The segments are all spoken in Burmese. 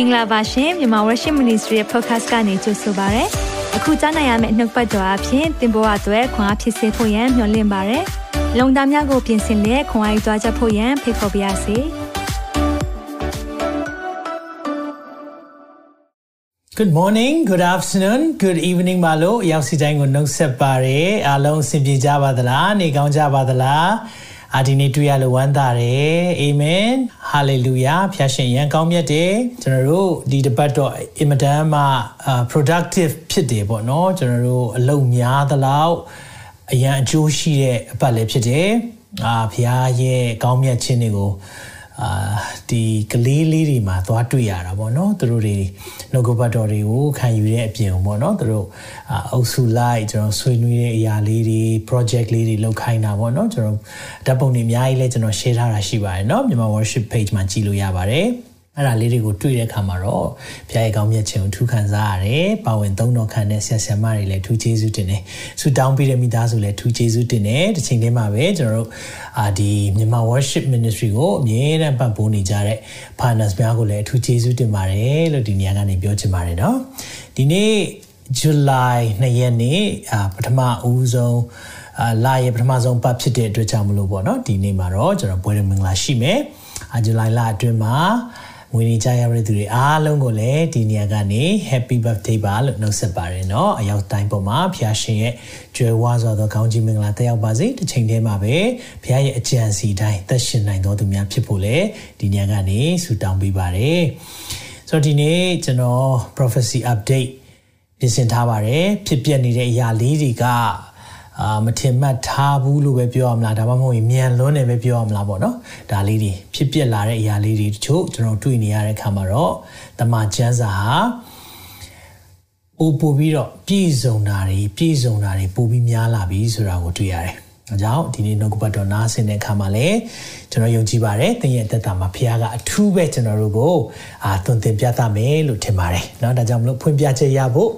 င်္ဂလာပါရှင်မြန်မာ Worship Ministry ရဲ့ podcast ကနေကြိုဆိုပါရစေ။အခုကြားနိုင်ရမယ့်နှုတ်ပတ်တော်အဖြစ်သင်ပေါ်အပ်ွယ်ခွန်အားဖြစ်စေဖို့ယံမျှဝင့်ပါရစေ။လုံတာများကိုပြင်ဆင်လက်ခွန်အားယူကြားချက်ဖို့ယံဖိတ်ခေါ်ပါရစေ။ Good morning, good afternoon, good evening ပါလို့ရောက်စီတိုင်းကိုနှုတ်ဆက်ပါရစေ။အားလုံးအဆင်ပြေကြပါသလား။နေကောင်းကြပါသလား။ အာဒီနေ့တွေ့ရလို့ဝမ်းသာတယ်အာမင်ဟာလေလုယာဖျားရှင်ရန်ကောင်းမြတ်တယ်ကျွန်တော်တို့ဒီတပတ်တော့အင်မတန်မှ productive ဖြစ်တယ်ပေါ့နော်ကျွန်တော်တို့အလုပ်များသလောက်အရန်အကျိုးရှိတဲ့အပတ်လည်းဖြစ်တယ်အာဖျားရဲ့ကောင်းမြတ်ခြင်းတွေကို အာဒီကလေးလေးတွေမှာသွားတွေ့ရတာပေါ့နော်သူတို့တွေနှုတ်ကပတ်တော်တွေကိုခံယူတဲ့အပြင်ပေါ့နော်သူတို့အုပ်စုလိုက်ကျွန်တော်ဆွေးနွေးတဲ့အရာလေးတွေ project လေးတွေလုပ်ခိုင်းတာပေါ့နော်ကျွန်တော်ဓာတ်ပုံတွေအများကြီးလဲကျွန်တော် share ထားတာရှိပါတယ်เนาะမြန်မာ worship page မှာကြည့်လို့ရပါတယ် အဲ့ဒါလေးတွေကိုတွေ့တဲ့အခါမှာတော့ဘုရားရဲ့ကောင်းမြတ်ခြင်းကိုထူးခံစားရတယ်။ပါဝင်သုံးတော်ခံတဲ့ဆရာဆရာမတွေလည်းထူးကျေးဇူးတင်တယ်။ဆူတောင်းပေးတဲ့မိသားစုလည်းထူးကျေးဇူးတင်တယ်။တစ်ချိန်တည်းမှာပဲကျွန်တော်တို့အာဒီမြန်မာ worship ministry ကိုအမြဲတမ်းပံ့ပိုးနေကြတဲ့ partners များကိုလည်းအထူးကျေးဇူးတင်ပါတယ်လို့ဒီနေရာကနေပြောချင်ပါတယ်နော်။ဒီနေ့ July 2ရက်နေ့အာပထမဦးဆုံးအာလာရဲ့ပထမဆုံးပတ်ဖြစ်တဲ့အတွက်ကြောင့်မလို့ပေါ့နော်ဒီနေ့မှာတော့ကျွန်တော်ပွဲရမင်္ဂလာရှိမယ်။အာ July လအတွင်းမှာ ဝင်နေကြရတဲ့သူတွေအားလုံးကိုလည်းဒီနေရာကနေ Happy Birthday ပါလို့နှုတ်ဆက်ပါရနော်အရောက်တိုင်းပေါ်မှာဖျားရှင်ရဲ့ကြွယ်ဝစွာသောကောင်းချီးမင်္ဂလာတက်ရောက်ပါစေတစ်ချိန်တည်းမှာပဲဖျားရဲ့အကြံစီတိုင်းသက်ရှင်နိုင်သောသူများဖြစ်ဖို့လည်းဒီနေရာကနေဆုတောင်းပေးပါရဆိုတော့ဒီနေ့ကျွန်တော် prophecy update ပြင်ဆင်ထားပါတယ်ဖြစ်ပျက်နေတဲ့အရာလေးတွေက အာမထင်မှတ်ထားဘူးလို့ပဲပြောရမလားဒါမှမဟုတ်ရင်မြန်လွန်းတယ်ပဲပြောရမလားပေါ့နော်ဒါလေးတွေဖြစ်ပျက်လာတဲ့အရာလေးတွေတချို့ကျွန်တော်တွေ့နေရတဲ့ခါမှာတော့တမန်ကျမ်းစာဟာပို့ပို့ပြီးတော့ပြည့်စုံတာတွေပြည့်စုံတာတွေပို့ပြီးများလာပြီဆိုတာကိုတွေ့ရတယ်။အကြောင်းဒီနေ့နှုတ်ကပတ်တော်နားဆင်တဲ့အခါမှာလည်းကျွန်တော်ယုံကြည်ပါတယ်။သင်ရဲ့သက်တာမှာဖခင်ကအထူးပဲကျွန်တော်တို့ကိုအာသွန်သင်ပြသမယ်လို့ထင်ပါတယ်။เนาะဒါကြောင့်မလို့ဖွင့်ပြချက်ရဖို့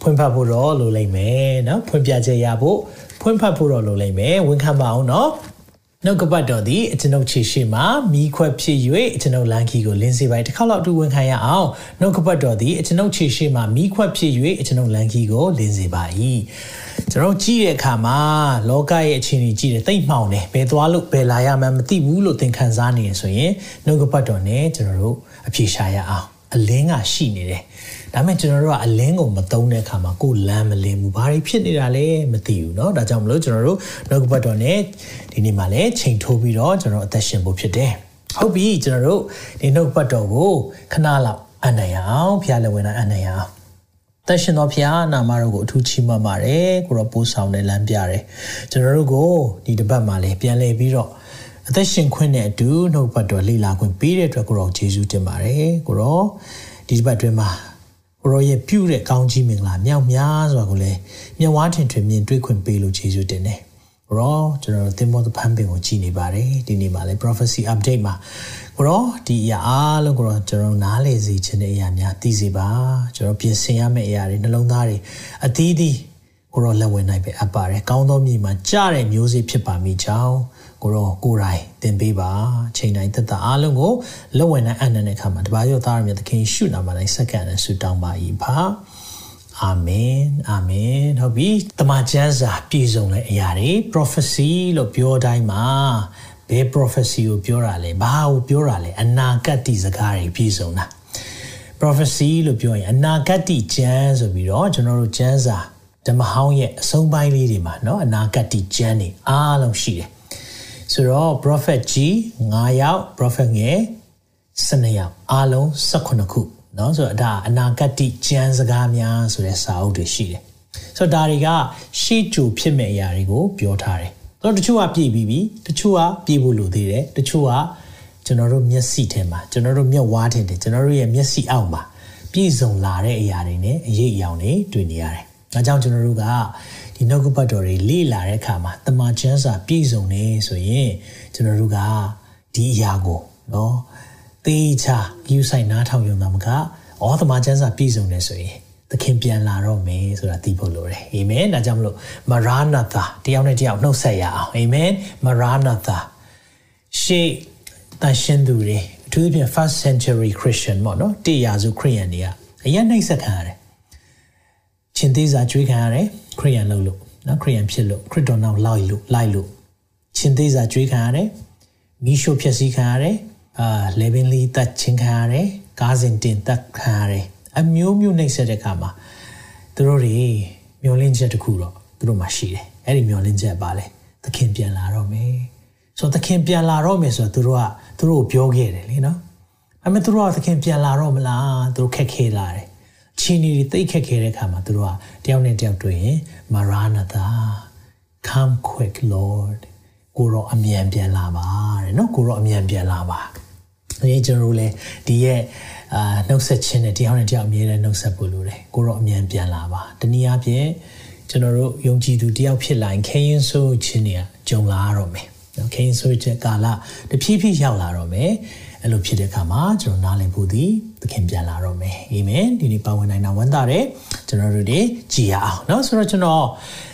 ဖွင့်ဖတ်ဖို့တော့လိုလိမ့်မယ်เนาะဖွင့်ပြချက်ရဖို့ဖွင့်ဖတ်ဖို့တော့လိုလိမ့်မယ်ဝန်ခံပါအောင်เนาะနှုတ်ကပတ်တော်သည်အကျွန်ုပ်ခြေရှိမှမိခွက်ဖြစ်၍အကျွန်ုပ်လမ်းခီကိုလင်းစေပါတစ်ခါတော့အတူဝန်ခံရအောင်နှုတ်ကပတ်တော်သည်အကျွန်ုပ်ခြေရှိမှမိခွက်ဖြစ်၍အကျွန်ုပ်လမ်းခီကိုလင်းစေပါ၏ကျွန်တော်ကြည့်တဲ့အခါမှာလောကရဲ့အခြေအနေကြည့်တယ်တိတ်မှောင်တယ်ဘယ်သွားလို့ဘယ်လာရမှန်းမသိဘူးလို့သင်ခံစားနေရဆိုရင်နှုတ်ကပတ်တော်နဲ့ကျွန်တော်တို့အပြေရှားရအောင်အလင်းကရှိနေတယ် ဒါမဲ့ကျွန်တော်တို့ကအလင်းကိုမသုံးတဲ့အခါမှာကိုယ်လမ်းမလင်းဘူးဘာတွေဖြစ်နေတာလဲမသိဘူးเนาะဒါကြောင့်မလို့ကျွန်တော်တို့နှုတ်ကပတ်တော်နဲ့ဒီနေ့မှလည်းချိန်ထိုးပြီးတော့ကျွန်တော်အသက်ရှင်ဖို့ဖြစ်တယ်ဟုတ်ပြီကျွန်တော်တို့ဒီနှုတ်ပတ်တော်ကိုခဏလောက်အနံ့ရအောင်ဖျားလည်းဝင်လာအနံ့ရအောင်တရှင်တော်ဖျားနာမတော်ကိုအထူးချီးမွမ်းပါတယ်ကိုတော့ပိုးဆောင်တဲ့လမ်းပြတယ်ကျွန်တော်တို့ကိုဒီတစ်ပတ်မှာလည်းပြန်လည်ပြီးတော့အသက်ရှင်ခွင့်နဲ့အတူနှုတ်ပတ်တော်လေ့လာခွင့်ပေးတဲ့အတွက်ကိုတော့ယေရှုတင်ပါတယ်ကိုတော့ဒီတစ်ပတ်တွင်မှာ ကိုရောရဲ့ပြုတဲ့ကောင်းကြီးမင်္ဂလာမြောက်များစွာကိုလည်းမြတ်ဝါထင်ထွင်မြင်တွေ့ခွင့်ပေးလို့ယေရှုတင်တယ်ကိုရောကျွန်တော်သင်္ဘောသဖန်ပင်ကိုကြည်နေပါတယ်ဒီနေ့မှာလည်း prophecy update မှာကိုရောဒီအရာအားလုံးကိုရောကျွန်တော်နားလည်စေခြင်းတဲ့အရာများသိစေပါကျွန်တော်ပြင်ဆင်ရမယ့်အရာတွေနှလုံးသားတွေအသီးသီးကိုရောလက်ဝင်နိုင်ပဲအပ်ပါတယ်ကောင်းသောမြေမှာကြားတဲ့မျိုးစေ့ဖြစ်ပါမိကြောင်း ကိုရောကိုရိုင်းသင်ပေးပါချိန်တိုင်းသက်သာအားလုံးကိုလက်ဝင်နိုင်အနန္တဲ့အခါမှာတပါးရောသားရမြတ်သခင်ရှုနာမှာတိုင်းစက္ကန့်နဲ့ဆုတောင်းပါ၏ပါအာမင်အာမင်ဟုတ်ပြီတမန်ကျမ်းစာပြည့်စုံတဲ့အရာတွေ prophecy လို့ပြောတိုင်းမှာဘယ် prophecy ကိုပြောတာလဲဘာကိုပြောတာလဲအနာဂတ်တိစကားတွေပြည့်စုံတာ prophecy လို့ပြောရင်အနာဂတ်တိကျမ်းဆိုပြီးတော့ကျွန်တော်တို့ကျမ်းစာဓမ္မဟောင်းရဲ့အဆုံးပိုင်းလေးတွေမှာเนาะအနာဂတ်တိကျမ်းတွေအားလုံးရှိတယ် ဆိုတော့ prophet ကြီး9ယောက် prophet ငယ်12ယောက်အားလုံး18ခုเนาะဆိုတော့ဒါအနာဂတ်ကျမ်းစကားများဆိုတဲ့စာအုပ်တွေရှိတယ်ဆိုတော့ဒါတွေကရှေ့ကြိုဖြစ်မဲ့အရာတွေကိုပြောထားတယ်ဆိုတော့တချို့ကပြည်ပြီးပြီတချို့ကပြည်ဖို့လိုသေးတယ်တချို့ကကျွန်တော်တို့မျက်စိထဲမှာကျွန်တော်တို့မျက်ဝါးထဲတယ်ကျွန်တော်တို့ရဲ့မျက်စိအောက်မှာပြည့်စုံလာတဲ့အရာတွေနဲ့အရေးအယောင်တွေတွေ့နေရတယ်။ဒါကြောင့်ကျွန်တော်တို့က ဒီနှုတ်ကပတ်တော်တွေလေ့လာတဲ့အခါမှာတမန်ကျမ်းစာပြည့်စုံနေဆိုရင်ကျွန်တော်တို့ကဒီအရာကိုနော်သေချာယူဆိုင်နားထောင်ရုံသာမကဩတမန်ကျမ်းစာပြည့်စုံနေဆိုရင်သခင်ပြန်လာတော့မယ်ဆိုတာသိဖို့လိုတယ်အာမင်ဒါကြောင့်မလို့မရာနာသာတယောက်နဲ့တယောက်နှုတ်ဆက်ရအောင်အာမင်မရာနာသာရှေ့တန်ရှင်သူတွေထူးသဖြင့် first century Christian ပေါ့နော်တေရာစုခရိယန်တွေကအရင်နှိမ့်ဆက်ခံရတယ်ရှင်သေးစာကြွေးခံရတယ် ခရိယန်လို့လို့နော်ခရိယန်ဖြစ်လို့ခရစ်တော်နောက်လိုက်လို့လိုက်လို့ရှင်သေးစာကြွေးခံရတယ်မိရှုဖြစ်စည်းခံရတယ်အာလေဗင်လီတတ်ချင်းခံရတယ်ကားစဉ်တင်တတ်ခံရတယ်အမျိုးမျိုးနှိမ့်ဆက်တဲ့အခါမှာသူတို့တွေမျောလင်းချက်တစ်ခုတော့သူတို့မှရှိတယ်အဲ့ဒီမျောလင်းချက်ပါလေသခင်ပြန်လာတော့မယ်ဆိုတော့သခင်ပြန်လာတော့မယ်ဆိုတော့သူတို့ကသူတို့ကိုပြောခဲ့တယ်လေနော်အမေသူတို့ကသခင်ပြန်လာတော့မလားသူတို့ခက်ခဲလာတယ် ချင်းနေတိတ်ခက်ခဲတဲ့အခါမှာသူတို့ကတယောက်နဲ့တယောက်တွေ့ရင် Maranatha come quick lord ကိုရောအမြန်ပြန်လာပါတဲ့နော်ကိုရောအမြန်ပြန်လာပါအဲကျွန်တော်တို့လည်းဒီရဲ့အာနှုတ်ဆက်ခြင်းနဲ့တရားနဲ့တရားအမြဲတမ်းနှုတ်ဆက်ဖို့လိုတယ်ကိုရောအမြန်ပြန်လာပါတနည်းအားဖြင့်ကျွန်တော်တို့ယုံကြည်သူတယောက်ဖြစ်လာရင်ခရင်ဆိုးခြင်းတွေကဂျုံလာတော့မယ်နော်ခရင်ဆိုးခြင်းကာလတဖြည်းဖြည်းရောက်လာတော့မယ် အဲ့လိုဖြစ်တဲ့အခါမှာကျွန်တော်နားလည်ဖို့ဒီသခင်ပြန်လာတော့မယ်အာမင်ဒီနေ့ပါဝင်နိုင်တာဝမ်းသာတယ်ကျွန်တော်တို့တွေကြည်ရအောင်เนาะဆိုတော့ကျွန်တော်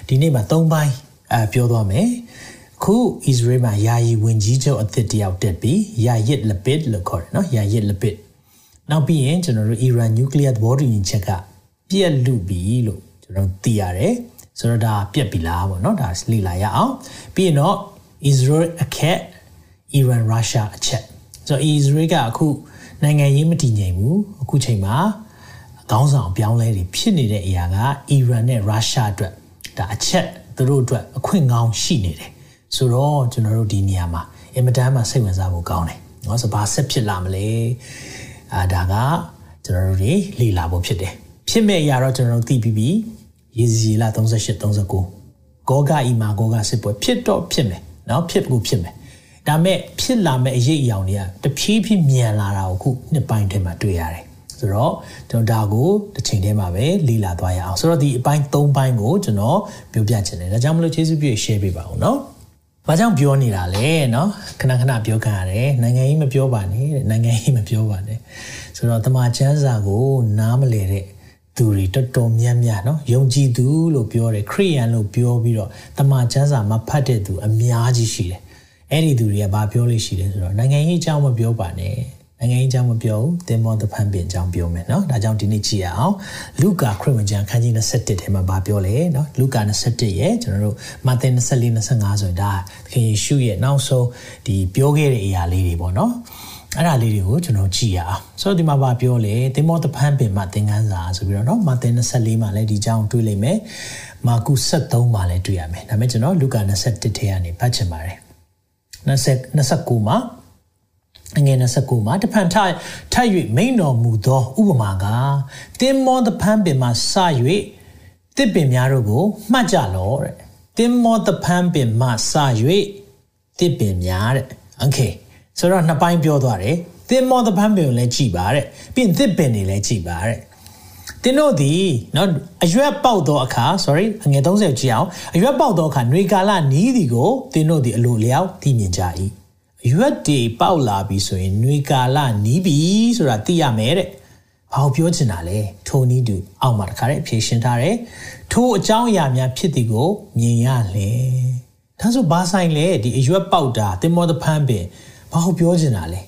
ဒီနေ့မှာ၃ပိုင်းအဲပြောသွားမယ်ခုဣသရေလမှာယာယီဝင်ကြီးချုပ်အသစ်တယောက်တက်ပြီးယာယစ်လပစ်လို့ခေါ်တယ်เนาะယာယစ်လပစ်နောက်ပြီးရင်ကျွန်တော်တို့အီရန်နျူကလ িয়ার သဘောတူညီချက်ကပြက်လူပြီလို့ကျွန်တော်သိရတယ်ဆိုတော့ဒါပြက်ပြီလားပေါ့เนาะဒါလေ့လာရအောင်ပြီးရင်တော့ Israel အခက် Iran Russia အချက် ဆိုတော့ Israel ကအခုနိုင်ငံရေးမတည်ငြိမ်ဘူးအခုချိန်မှာခေါင်းဆောင်ပြောင်းလဲတွေဖြစ်နေတဲ့အရာက Iran နဲ့ Russia အတွက်ဒါအချက်သူတို့အတွက်အခွင့်ကောင်းရှိနေတယ်ဆိုတော့ကျွန်တော်တို့ဒီနေရာမှာအင်မတန်မှစိတ်ဝင်စားဖို့ကောင်းတယ်เนาะဆိုဘာဆက်ဖြစ်လာမလဲအာဒါကကျွန်တော်တို့တွေလေ့လာဖို့ဖြစ်တယ်ဖြစ်မဲ့အရာတော့ကျွန်တော်တို့သိပြီးပြီရေစီလာ38 39ဂောဂအီမာဂောဂစစ်ပွဲဖြစ်တော့ဖြစ်မယ်เนาะဖြစ်ကိုဖြစ်မယ် ဒါမဲ့ဖြစ်လာမဲ့အရေးအယောင်တွေကတဖြည်းဖြည်းမြန်လာတာကိုခုနှစ်ပိုင်းထဲမှာတွေ့ရတယ်ဆိုတော့ကျွန်တော်ဒါကိုတစ်ချိန်တည်းမှာပဲလေ့လာသွားရအောင်ဆိုတော့ဒီအပိုင်း၃ပိုင်းကိုကျွန်တော်ပြောပြချင်တယ်ဒါကြောင့်မလို့ကျေးဇူးပြု share ပေးပါဦးเนาะဘာကြောင့်ပြောနေတာလဲเนาะခဏခဏပြောခံရတယ်နိုင်ငံရေးမပြောပါနဲ့နိုင်ငံရေးမပြောပါနဲ့ဆိုတော့တမန်ကျမ်းစာကိုနားမလည်တဲ့သူတွေတော်တော်များများเนาะယုံကြည်သူလို့ပြောတယ်ခရိယန်လို့ပြောပြီးတော့တမန်ကျမ်းစာမဖတ်တဲ့သူအများကြီးရှိတယ် အဲ့ဒီသူတွေကဘာပြောလို့ရှိလဲဆိုတော့နိုင်ငံရေးအကြောင်းမပြောပါနဲ့နိုင်ငံရေးအကြောင်းမပြောဘူးသင်္ဘောသဖန်ပင်အကြောင်းပြောမယ်เนาะဒါကြောင့်ဒီနေ့ကြည့်ရအောင်လူကာခရစ်ဝင်ကျမ်းခန်းကြီး27ထဲမှာဘာပြောလဲเนาะလူကာ27ရဲ့ကျွန်တော်တို့မာသဲ24 25ဆိုရင်ဒါခင်ယေရှုရဲ့နောက်ဆုံးဒီပြောခဲ့တဲ့အရာလေးတွေပေါ့เนาะအဲ့ဒါလေးတွေကိုကျွန်တော်ကြည့်ရအောင်ဆိုတော့ဒီမှာဗာပြောလေသင်္ဘောတပန်းပင်မှာသင်ခန်းစာဆိုပြီးတော့เนาะမာသဲ24မှာလည်းဒီအကြောင်းတွေ့လိမ့်မယ်မာကု73မှာလည်းတွေ့ရမယ်ဒါပေမဲ့ကျွန်တော်လူကာ21ထဲကနေဖတ်ချင်ပါတယ် 29မှာအငယ်29မှာတဖန်ထထ၍မိန်တော်မူသောဥပမာကတင်းမောတဖန်ပင်မှာစ၍တစ်ပင်များတို့ကိုမှတ်ကြလောတဲ့တင်းမောတဖန်ပင်မှာစ၍တစ်ပင်များတဲ့โอเคဆိုတော့နှစ်ပိုင်းပြောသွားတယ်တင်းမောတဖန်ပင်ကိုလည်းကြည်ပါတဲ့ပြီးရင်တစ်ပင်တွေလည်းကြည်ပါတဲ့ တင်းတို့ဒီနော်အရွက်ပေါက်သောအခါ sorry အငယ်30ကြည့်အောင်အရွက်ပေါက်သောအခါနှွေကာလနီးသည်ကိုတင်းတို့ဒီအလိုလျောက်သိမြင်ကြ၏အရွက်တွေပေါက်လာပြီဆိုရင်နှွေကာလနီးပြီဆိုတာသိရမယ်တဲ့ဘာကိုပြောချင်တာလဲထိုနီးတူအောက်မှာတခါတည်းဖြေရှင်းထားတယ်ထိုအကြောင်းအရာများဖြစ်သည်ကိုမြင်ရလေဒါဆိုဘာဆိုင်လဲဒီအရွက်ပေါက်တာတင်မောတဖန်းပင်ဘာကိုပြောချင်တာလဲဣ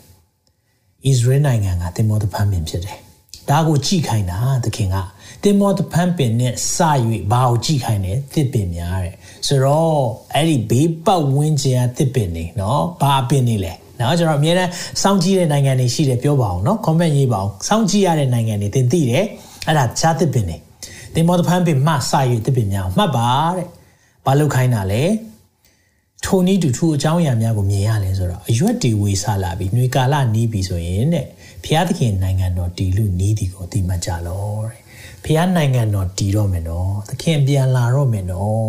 သရေလနိုင်ငံကတင်မောတဖန်းပင်ဖြစ်တယ် ဒါကိုကြည်ခိုင်းတာသခင်ကတင်မောတဖန်ပင်နဲ့စ၍ဘာကိုကြည်ခိုင်းတယ်တစ်ပင်များတဲ့ဆိုတော့အဲ့ဒီဘေးပတ်ဝန်းကျင်ကတစ်ပင်နေเนาะဘာပင်နေလဲနော်ကျွန်တော်အများနဲ့စောင့်ကြည့်တဲ့နိုင်ငံတွေရှိတယ်ပြောပါအောင်နော် comment ရေးပါအောင်စောင့်ကြည့်ရတဲ့နိုင်ငံတွေသင်သိတယ်အဲ့ဒါချားတစ်ပင်နေသင်မောတဖန်ပင်မှစ၍တစ်ပင်များမှတ်ပါတဲ့ဘာလို့ခိုင်းတာလဲထိုနည်းတူထူအကြောင်းအရာများကိုမြင်ရလဲဆိုတော့အရွက်တွေဝေစားလာပြီးနှွေကာလနီးပြီဆိုရင်တဲ့ ဖျားသခင်နိုင်ငံတော်တည်လို့နီးသည်ကိုသိမှတ်ကြလောတဲ့ဖျားနိုင်ငံတော်တည်တော့မယ်နော်သခင်ပြန်လာတော့မယ်နော်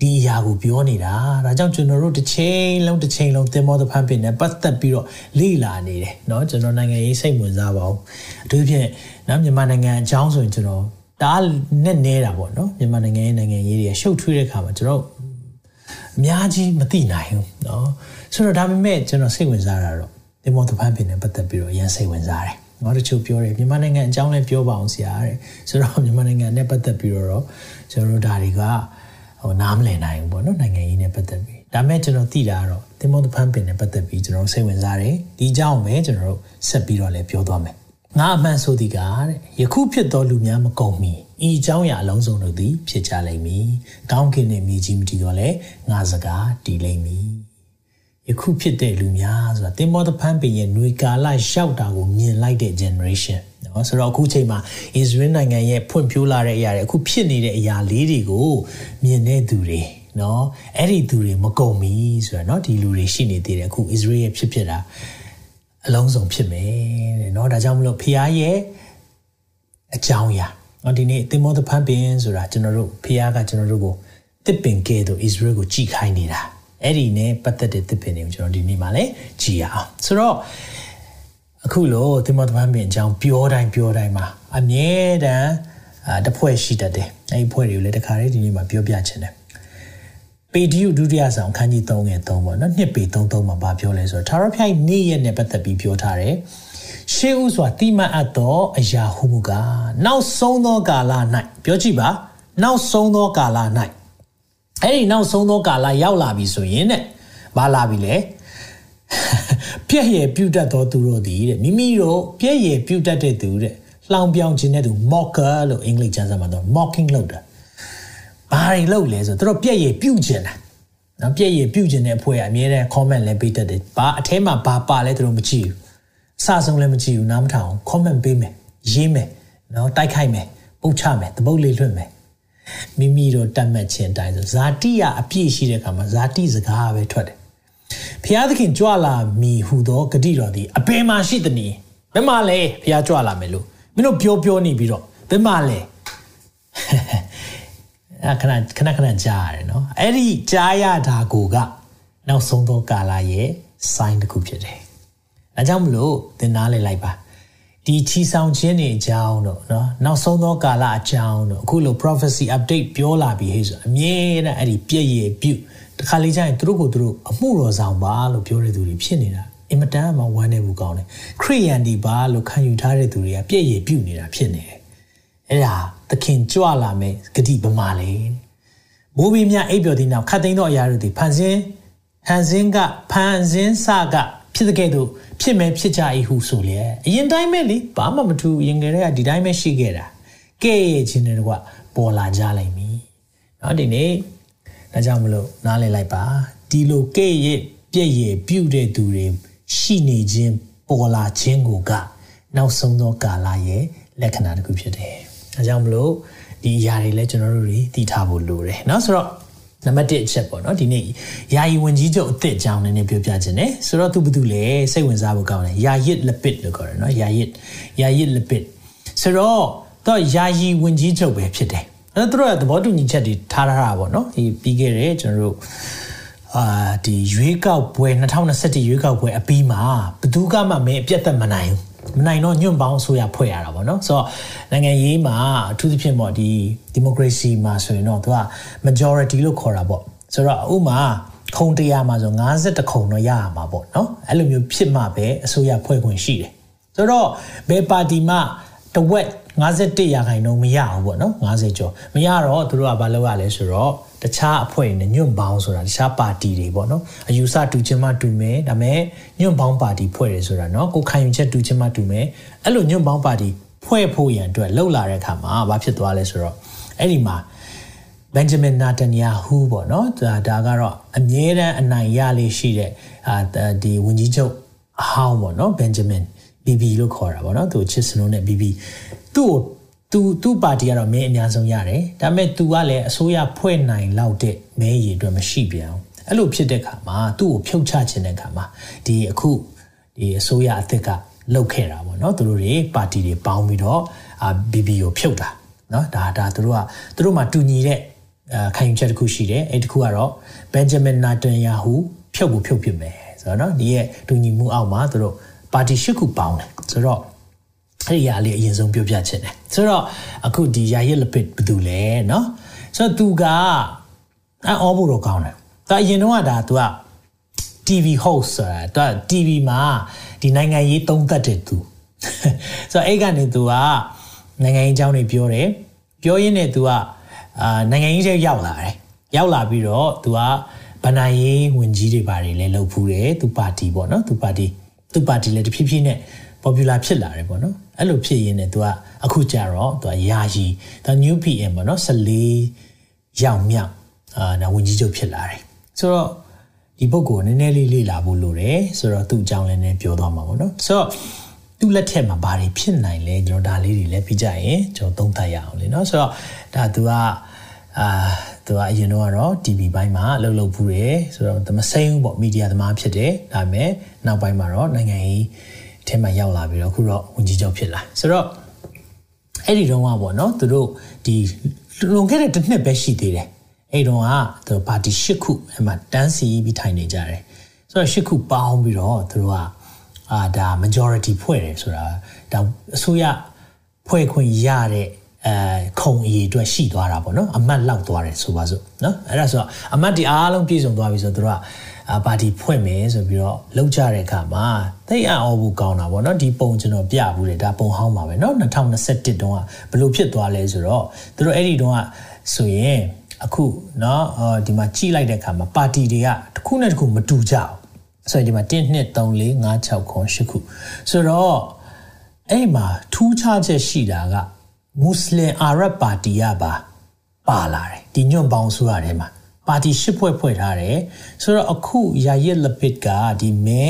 ဒီအရာကိုပြောနေတာဒါကြောင့်ကျွန်တော်တို့တစ်ချိန်လုံးတစ်ချိန်လုံးသင်္ဘောသဖန်ပင်နဲ့ပတ်သက်ပြီးတော့လေ့လာနေတယ်เนาะကျွန်တော်နိုင်ငံရေးစိတ်ဝင်စားပါဘူးအထူးဖြင့်နော်မြန်မာနိုင်ငံအကြောင်းဆိုရင်ကျွန်တော်ဒါနဲ့နေတာပေါ့เนาะမြန်မာနိုင်ငံရဲ့နိုင်ငံရေးတွေရှုပ်ထွေးတဲ့ခါမှာကျွန်တော်အများကြီးမသိနိုင်ဘူးเนาะဆိုတော့ဒါပေမဲ့ကျွန်တော်စိတ်ဝင်စားတာတော့ သင်္ဘောသဖန်ပင်နဲ့ပတ်သက်ပြီးတော့ရန်စိတ်ဝင်စားတယ်။ငါတို့ချို့ပြောတယ်မြန်မာနိုင်ငံအကြောင်းလည်းပြောပါအောင်ဆရာတဲ့။ဆိုတော့မြန်မာနိုင်ငံနဲ့ပတ်သက်ပြီးတော့ကျွန်တော်တို့ဒါတွေကဟဟိုနားမလည်နိုင်ဘူးပေါ့နော်နိုင်ငံရေးနဲ့ပတ်သက်ပြီးဒါမဲ့ကျွန်တော်သိတာကတော့သင်္ဘောတဖန်ပင်နဲ့ပတ်သက်ပြီးကျွန်တော်စိတ်ဝင်စားတယ်ဒီအကြောင်းပဲကျွန်တော်တို့ဆက်ပြီးတော့လည်းပြောသွားမယ်ငါအမှန်ဆိုသည်ကတဲ့ယခုဖြစ်သောလူများမကုန်မီဤအကြောင်းအရာအလုံးစုံတို့သည်ဖြစ်ကြလိမ့်မည်ကောင်းကင်နှင့်မြေကြီးမတည်တော့လဲငါစကားတည်လိမ့်မည် ယခုဖြစ်တဲ့လူများဆိုတာတင်မောသဖန်းပင်ရဲ့ຫນွေကာလရှောက်တာကိုမြင်လိုက်တဲ့ generation နော်ဆိုတော့အခုချိန်မှာ Israel နိုင်ငံရဲ့ဖွံ့ဖြိုးလာတဲ့အရာတွေအခုဖြစ်နေတဲ့အရာလေးတွေကိုမြင်တဲ့သူတွေနော်အဲ့ဒီသူတွေမကုန်ဘူးဆိုတော့နော်ဒီလူတွေရှိနေသေးတယ်အခု Israel ရဲ့ဖြစ်ဖြစ်တာအလုံးစုံဖြစ်မယ်တဲ့နော်ဒါကြောင့်မလို့ဖခင်ရဲ့အကြောင်းအရာနော်ဒီနေ့တင်မောသဖန်းပင်ဆိုတာကျွန်တော်တို့ဖခင်ကကျွန်တော်တို့ကိုတစ်ပင်ကဲသို့ Israel ကိုကြည်ခိုင်းနေတာ အဲ့ဒီနဲ့ပတ်သက်တဲ့တစ်ပင်တွေကိုကျွန်တော်ဒီနေ့မှာလည်းကြည်ရအောင်ဆိုတော့အခုလို့သင်္ဘောသဖန်ပင်အကြောင်းပြောတိုင်းပြောတိုင်းမှာအမြဲတမ်းတဖွဲ့ရှိတတ်တယ်အဲ့ဒီဖွဲ့တွေကိုလည်းတခါတည်းဒီနေ့မှာပြောပြချင်တယ်ပေတရုဒုတိယဆောင်ခန်းကြီး3ငယ်3ပေါ့နော်နှစ်ပေ33မှာဗာပြောလဲဆိုတော့သာရဖျိုက်နေ့ရက်နဲ့ပတ်သက်ပြီးပြောထားတယ်ရှေးဥစွာတိမတ်အပ်သောအရာဟုမူကားနောက်ဆုံးသောကာလ၌ပြောကြည့်ပါ နောက်ဆုံးသောကာလ၌ အဲ့ဒီနောက်ဆုံးသောကာလရောက်လာပြီဆိုရင်တဲ့မလာပြီလေပြည့်ရပြုတ်တတ်သောသူတို့သည်တဲ့မိမိတို့ပြည့်ရပြုတ်တတ်တဲ့သူတဲ့လှောင်ပြောင်ခြင်းတဲ့သူ mocker လို့အင်္ဂလိပ်ကျမ်းစာမှာတော့ mocking လုပ်တာဘာတွေလုပ်လဲဆိုတော့သူတို့ပြည့်ရပြုတ်ခြင်းတာနော်ပြည့်ရပြုတ်ခြင်းတဲ့အဖွဲ့ကအမြဲတမ်း comment လည်းပေးတတ်တယ်ဘာအထဲမှာဘာပါလဲသူတို့မကြည့်ဘူးအစဆုံးလည်းမကြည့်ဘူးနားမထောင် comment ပေးမယ်ရေးမယ်နော်တိုက်ခိုက်မယ်ပုတ်ချမယ်တပုတ်လေးလွှတ်မယ် မိမိတို့တတ်မှတ်ခြင်းတိုင်းဆိုဇာတိရအပြည့်ရှိတဲ့အခါမှာဇာတိစကားပဲထွက်တယ်ဖျားသခင်ကြွလာမည်ဟူသောဂတိတော်သည်အဘယ်မှာရှိသနည်းဘယ်မှာလဲဖျားကြွလာမယ်လို့မင်းတို့ပြောပြောနေပြီးတော့ဘယ်မှာလဲအခဏခဏခဏကြားရတယ်နော်အဲ့ဒီကြားရတာကိုကနောက်ဆုံးသောကာလရဲ့ sign တစ်ခုဖြစ်တယ်။ဒါကြောင့်မလို့သင်နားလည်လိုက်ပါ ဒီချီဆောင်ခြင်းတွေအကြောင်းတော့နော်နောက်ဆုံးသောကာလအကြောင်းတော့အခုလို prophecy update ပြောလာပြီဟဲ့ဆိုအမြဲတမ်းအဲ့ဒီပြည့်ရပြုတ်တခါလေကျရင်သူတို့ကိုသူတို့အမှုတော်ဆောင်ပါလို့ပြောတဲ့သူတွေဖြစ်နေတာအင်မတန်မှဝမ်းနေဘူးကောင်းတယ်ခရိယန်ဒီပါလို့ခံယူထားတဲ့သူတွေကပြည့်ရပြုတ်နေတာဖြစ်နေတယ်အဲ့ဒါသခင်ကြွလာမယ်ဂတိပမာလေမိုးဘီမြအိပ်ပျော်သည့်နောက်ခတ်သိမ်းသောအရာတို့သည်ဖန်ဆင်းဟန်စင်းကဖန်ဆင်းစက ဖြစ်တဲ့ကဲ့သို့ဖြစ်မဲ့ဖြစ်ကြ၏ဟုဆိုလျက်အရင်တိုင်းပဲလေဘာမှမထူရင်ကလေးကဒီတိုင်းပဲရှိခဲ့တာကဲ့ရဲ့ခြင်းတွေကပေါ်လာကြလိမ့်မည်เนาะဒီနေ့ဒါကြောင့်မလို့နားလည်လိုက်ပါဒီလိုကဲ့ရဲ့ပြည့်ရဲ့ပြုတ်တဲ့သူတွေရှိနေခြင်းပေါ်လာခြင်းကိုကနောက်ဆုံးသောကာလရဲ့လက္ခဏာတစ်ခုဖြစ်တယ်ဒါကြောင့်မလို့ဒီအရာတွေလည်းကျွန်တော်တို့တွေသိထားဖို့လိုတယ်เนาะဆိုတော့ နံပါတ်1အချက်ပေါ့နော်ဒီနေ့ယာယီဝင်ကြီးချုပ်အစ်စ်အကြောင်းနည်းနည်းပြောပြခြင်းနဲ့ဆိုတော့သူဘာလို့လဲစိတ်ဝင်စားဖို့ကောင်းတယ်ယာယစ်လပစ်လို့ခေါ်တယ်နော်ယာယစ်ယာယစ်လပစ်ဆိုတော့တော့ယာယီဝင်ကြီးချုပ်ပဲဖြစ်တယ်အဲ့တော့သူတို့ကသဘောတူညီချက်တွေထားထားတာပေါ့နော်ဒီပြီးခဲ့တယ်ကျွန်တော်တို့အာဒီရွေးကောက်ပွဲ2021ရွေးကောက်ပွဲအပြီးမှာဘယ်သူကမှမင်းအပြတ်သက်မနိုင်ဘူး မနိုင်တော့ညွန့်ပေါင်းဆိုရဖွဲ့ရတာပေါ့နော်ဆိုတော့နိုင်ငံရေးမှာအထူးသဖြင့်ပေါ့ဒီ democracy မှာဆိုရင်တော့သူက majority လို့ခေါ်တာပေါ့ဆိုတော့ဥမာခုံတရားမှာဆို50ခုံတော့ရရမှာပေါ့နော်အဲ့လိုမျိုးဖြစ်မှပဲအစိုးရဖွဲ့ခွင့်ရှိတယ်ဆိုတော့ဘယ်ပါတီမှတဝက်51ရာခိုင်နှုန်းမရဘူးပေါ့နော်50ကျော်မရတော့သူတို့ကဘာလုပ်ရလဲဆိုတော့ တခြားအဖွဲ့တွေနဲ့ညွန့်ပေါင်းဆိုတာတခြားပါတီတွေပေါ့နော်အယူဆတူချင်းမှတူမယ်ဒါပေမဲ့ညွန့်ပေါင်းပါတီဖွဲ့တယ်ဆိုတာနော်ကိုခံယူချက်တူချင်းမှတူမယ်အဲ့လိုညွန့်ပေါင်းပါတီဖွဲ့ဖို့ရန်အတွက်လှုပ်လာတဲ့အခါမှာဘာဖြစ်သွားလဲဆိုတော့အဲ့ဒီမှာဘန်ဂျမင်နာတန်ယာဟူပေါ့နော်ဒါဒါကတော့အမြဲတမ်းအနိုင်ရလေးရှိတဲ့အာဒီဝန်ကြီးချုပ်အဟောင်းပေါ့နော်ဘန်ဂျမင် BB လို့ခေါ်တာပေါ့နော်သူချစ်စနိုးနဲ့ BB သူ့ကို သူသူ့ပါတီကတော့မဲအများဆုံးရတယ်ဒါပေမဲ့ तू ကလည်းအစိုးရဖွဲ့နိုင်လောက်တဲ့မဲရည်အတွက်မရှိပြန်အောင်အဲ့လိုဖြစ်တဲ့ခါမှာသူ့ကိုဖြုတ်ချခြင်းတဲ့ခါမှာဒီအခုဒီအစိုးရအသစ်ကလှုပ်ခဲ့တာပေါ့နော်သူတို့တွေပါတီတွေပေါင်းပြီးတော့အာ BB ကိုဖြုတ်တာနော်ဒါဒါသူတို့ကသူတို့မှတူညီတဲ့အာခံယူချက်တစ်ခုရှိတယ်အဲ့ဒီတစ်ခုကတော့ Benjamin Netanyahu ဖြုတ်ကိုဖြုတ်ဖြစ်မယ်ဆိုတော့နော်ဒီရဲ့တူညီမှုအောက်မှာသူတို့ပါတီရှစ်ခုပေါင်းတယ်ဆိုတော့ အဲ့ဒီအရာလေးအရင်ဆုံးပြောပြချင်တယ်ဆိုတော့အခုဒီယာရစ်လပစ်ဘယ်သူလဲเนาะဆိုတော့သူကအအောဖို့တော့ကောင်းတယ်ဒါအရင်တော့ကဒါ तू က TV host ဆိုတာ तू TV မှာဒီနိုင်ငံရေးသုံးသပ်တယ် तू ဆိုတော့အဲ့ကနေ तू ကနိုင်ငံရေးအကြောင်းတွေပြောတယ်ပြောရင်းနဲ့ तू ကအာနိုင်ငံရေးထဲရောက်လာတယ် ရောက်လာပြီးတော့သူကဗဏ္ဍာရေးဝင်ကြီးတွေပါတယ်လည်းလှုပ်ဖူးတယ်သူပါတီပေါ့နော်သူပါတီသူပါတီလည်းတဖြည်းဖြည်းနဲ့ popular ဖြစ်လာတယ်ပေါ့နော် အဲ့လိုဖြစ်ရင်းနဲ့သူကအခုကြတော့သူကယာယီသူ new PM ပေါ့နော်14ရောက်မြောက်အာဒါဝင်ကြီးချုပ်ဖြစ်လာတယ်ဆိုတော့ဒီပုဂ္ဂိုလ်နည်းနည်းလေးလေ့လာဖို့လိုတယ်ဆိုတော့သူ့အကြောင်းလည်းနည်းပြောသွားမှာပေါ့နော်ဆိုတော့သူ့လက်ထက်မှာဘာတွေဖြစ်နိုင်လဲကျွန်တော်ဒါလေးတွေလည်းပြကြရင်ကျွန်တော်သုံးသပ်ရအောင်လေเนาะဆိုတော့ဒါသူကအာသူကအရင်တော့ကတော့ TV ဘိုင်းမှာအလုပ်လုပ်ဖူးတယ်ဆိုတော့မစိမ်းဘူးပေါ့မီဒီယာသမားဖြစ်တယ်ဒါပေမဲ့နောက်ပိုင်းမှာတော့နိုင်ငံရေး ထဲမှာရောက်လာပြီးတော့အခုတော့ဝန်ကြီးချုပ်ဖြစ်လာဆိုတော့အဲ့ဒီတော့ကပေါ့နော်သူတို့ဒီလွန်ခဲ့တဲ့တစ်နှစ်ပဲရှိသေးတယ်အဲ့တော့ကသူပါတီ၈ခုအဲ့မှာတန်းစီပြီးထိုင်နေကြတယ်ဆိုတော့၈ခုပေါင်းပြီးတော့သူတို့ကအာဒါ majority ဖွဲ့တယ်ဆိုတာဒါအစိုးရဖွဲ့ခွင့်ရတဲ့ အဲခုံအည်အတွက်ရှိသွားတာပေါ့နော်အမတ်လောက်သွားတယ်ဆိုပါစို့နော်အဲ့ဒါဆိုတော့အမတ်ဒီအားလုံးပြည့်စုံသွားပြီဆိုတော့သူတို့ကပါတီဖွဲ့မယ်ဆိုပြီးတော့လောက်ကြတဲ့အခါမှာသိအံ့ဩဖို့ကောင်းတာပေါ့နော်ဒီပုံကျွန်တော်ပြဘူးလေဒါပုံဟောင်းပါပဲနော်2021တုန်းကဘယ်လိုဖြစ်သွားလဲဆိုတော့သူတို့အဲ့ဒီတုန်းကဆိုရင်အခုเนาะဒီမှာကြည့်လိုက်တဲ့အခါမှာပါတီတွေကတစ်ခုနဲ့တစ်ခုမတူကြဘူးဆိုရင်ဒီမှာ1 2 3 4 5 6ခု8ခုဆိုတော့အဲ့မှာထူးခြားချက်ရှိတာက မွတ်စလင်အာရပ်ပါတီကပါပါလာတယ်ဒီညွန့်ပေါင်းဆိုတာထဲမှာပါတီရှစ်ဖွဲ့ဖွဲ့ထားတယ်ဆိုတော့အခုယာယက်လပစ်ကဒီမဲ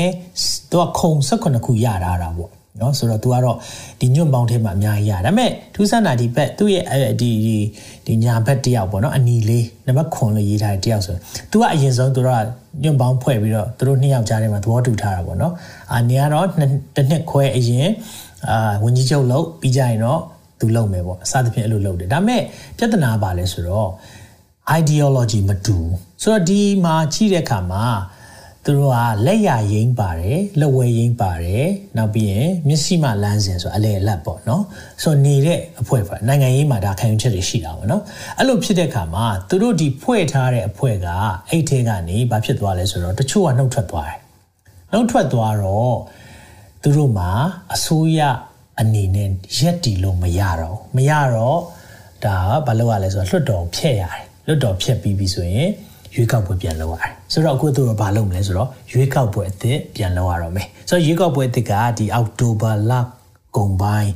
တော့ခုံ16ခုရထားတာပေါ့နော်ဆိုတော့ तू ကတော့ဒီညွန့်ပေါင်းထဲမှာအများကြီးရဒါပေမဲ့ထူးဆန်းတာဒီဘက်သူ့ရဲ့ဒီဒီဒီညာဘက်တယောက်ပေါ့နော်အနီလေးနံပါတ်9လို့ရေးထားတဲ့တယောက်ဆို तू ကအရင်ဆုံးသူတို့ကညွန့်ပေါင်းဖွဲ့ပြီးတော့သူတို့နှစ်ယောက်ကြားထဲမှာသဘောတူထားတာပေါ့နော်အာနေကတော့တစ်နှစ်ခွဲအရင်အာဝန်ကြီးချုပ်လို့ပြီးကြရင်တော့ သူလုပ်မယ်ပေါ့အစသဖြင့်အဲ့လိုလုပ်တယ်ဒါပေမဲ့ပြဿနာပါလဲဆိုတော့ ideology မတူဆိုတော့ဒီမှာကြီးတဲ့အခါမှာသူတို့ကလက်ရရင်းပါတယ်လက်ဝဲရင်းပါတယ်နောက်ပြီးရင်မျက်စိမှလမ်းစဉ်ဆိုအလေအလတ်ပေါ့နော်ဆိုတော့နေတဲ့အဖွဲ့ပါနိုင်ငံရေးမှာဒါခံယူချက်တွေရှိတာပေါ့နော်အဲ့လိုဖြစ်တဲ့အခါမှာသူတို့ဒီဖွဲ့ထားတဲ့အဖွဲ့ကအဲ့ထဲကနေဘာဖြစ်သွားလဲဆိုတော့တချို့ကနှုတ်ထွက်သွားတယ်နှုတ်ထွက်သွားတော့သူတို့မှာအစိုးရ အနေနဲ့ရက်တီလို့မရတော့မရတော့ဒါဘာလို့ရလဲဆိုတော့လွှတ်တော်ဖျက်ရတယ်လွှတ်တော်ဖျက်ပြီးပြီဆိုရင်ရွေးကောက်ပွဲပြန်လုပ်ရတယ်ဆိုတော့အခုသူတို့ဘာလုပ်မလဲဆိုတော့ရွေးကောက်ပွဲအသစ်ပြန်လုပ်ရတော့မယ်ဆိုတော့ရွေးကောက်ပွဲအသစ်ကဒီအောက်တိုဘာလကုန်ပိုင်း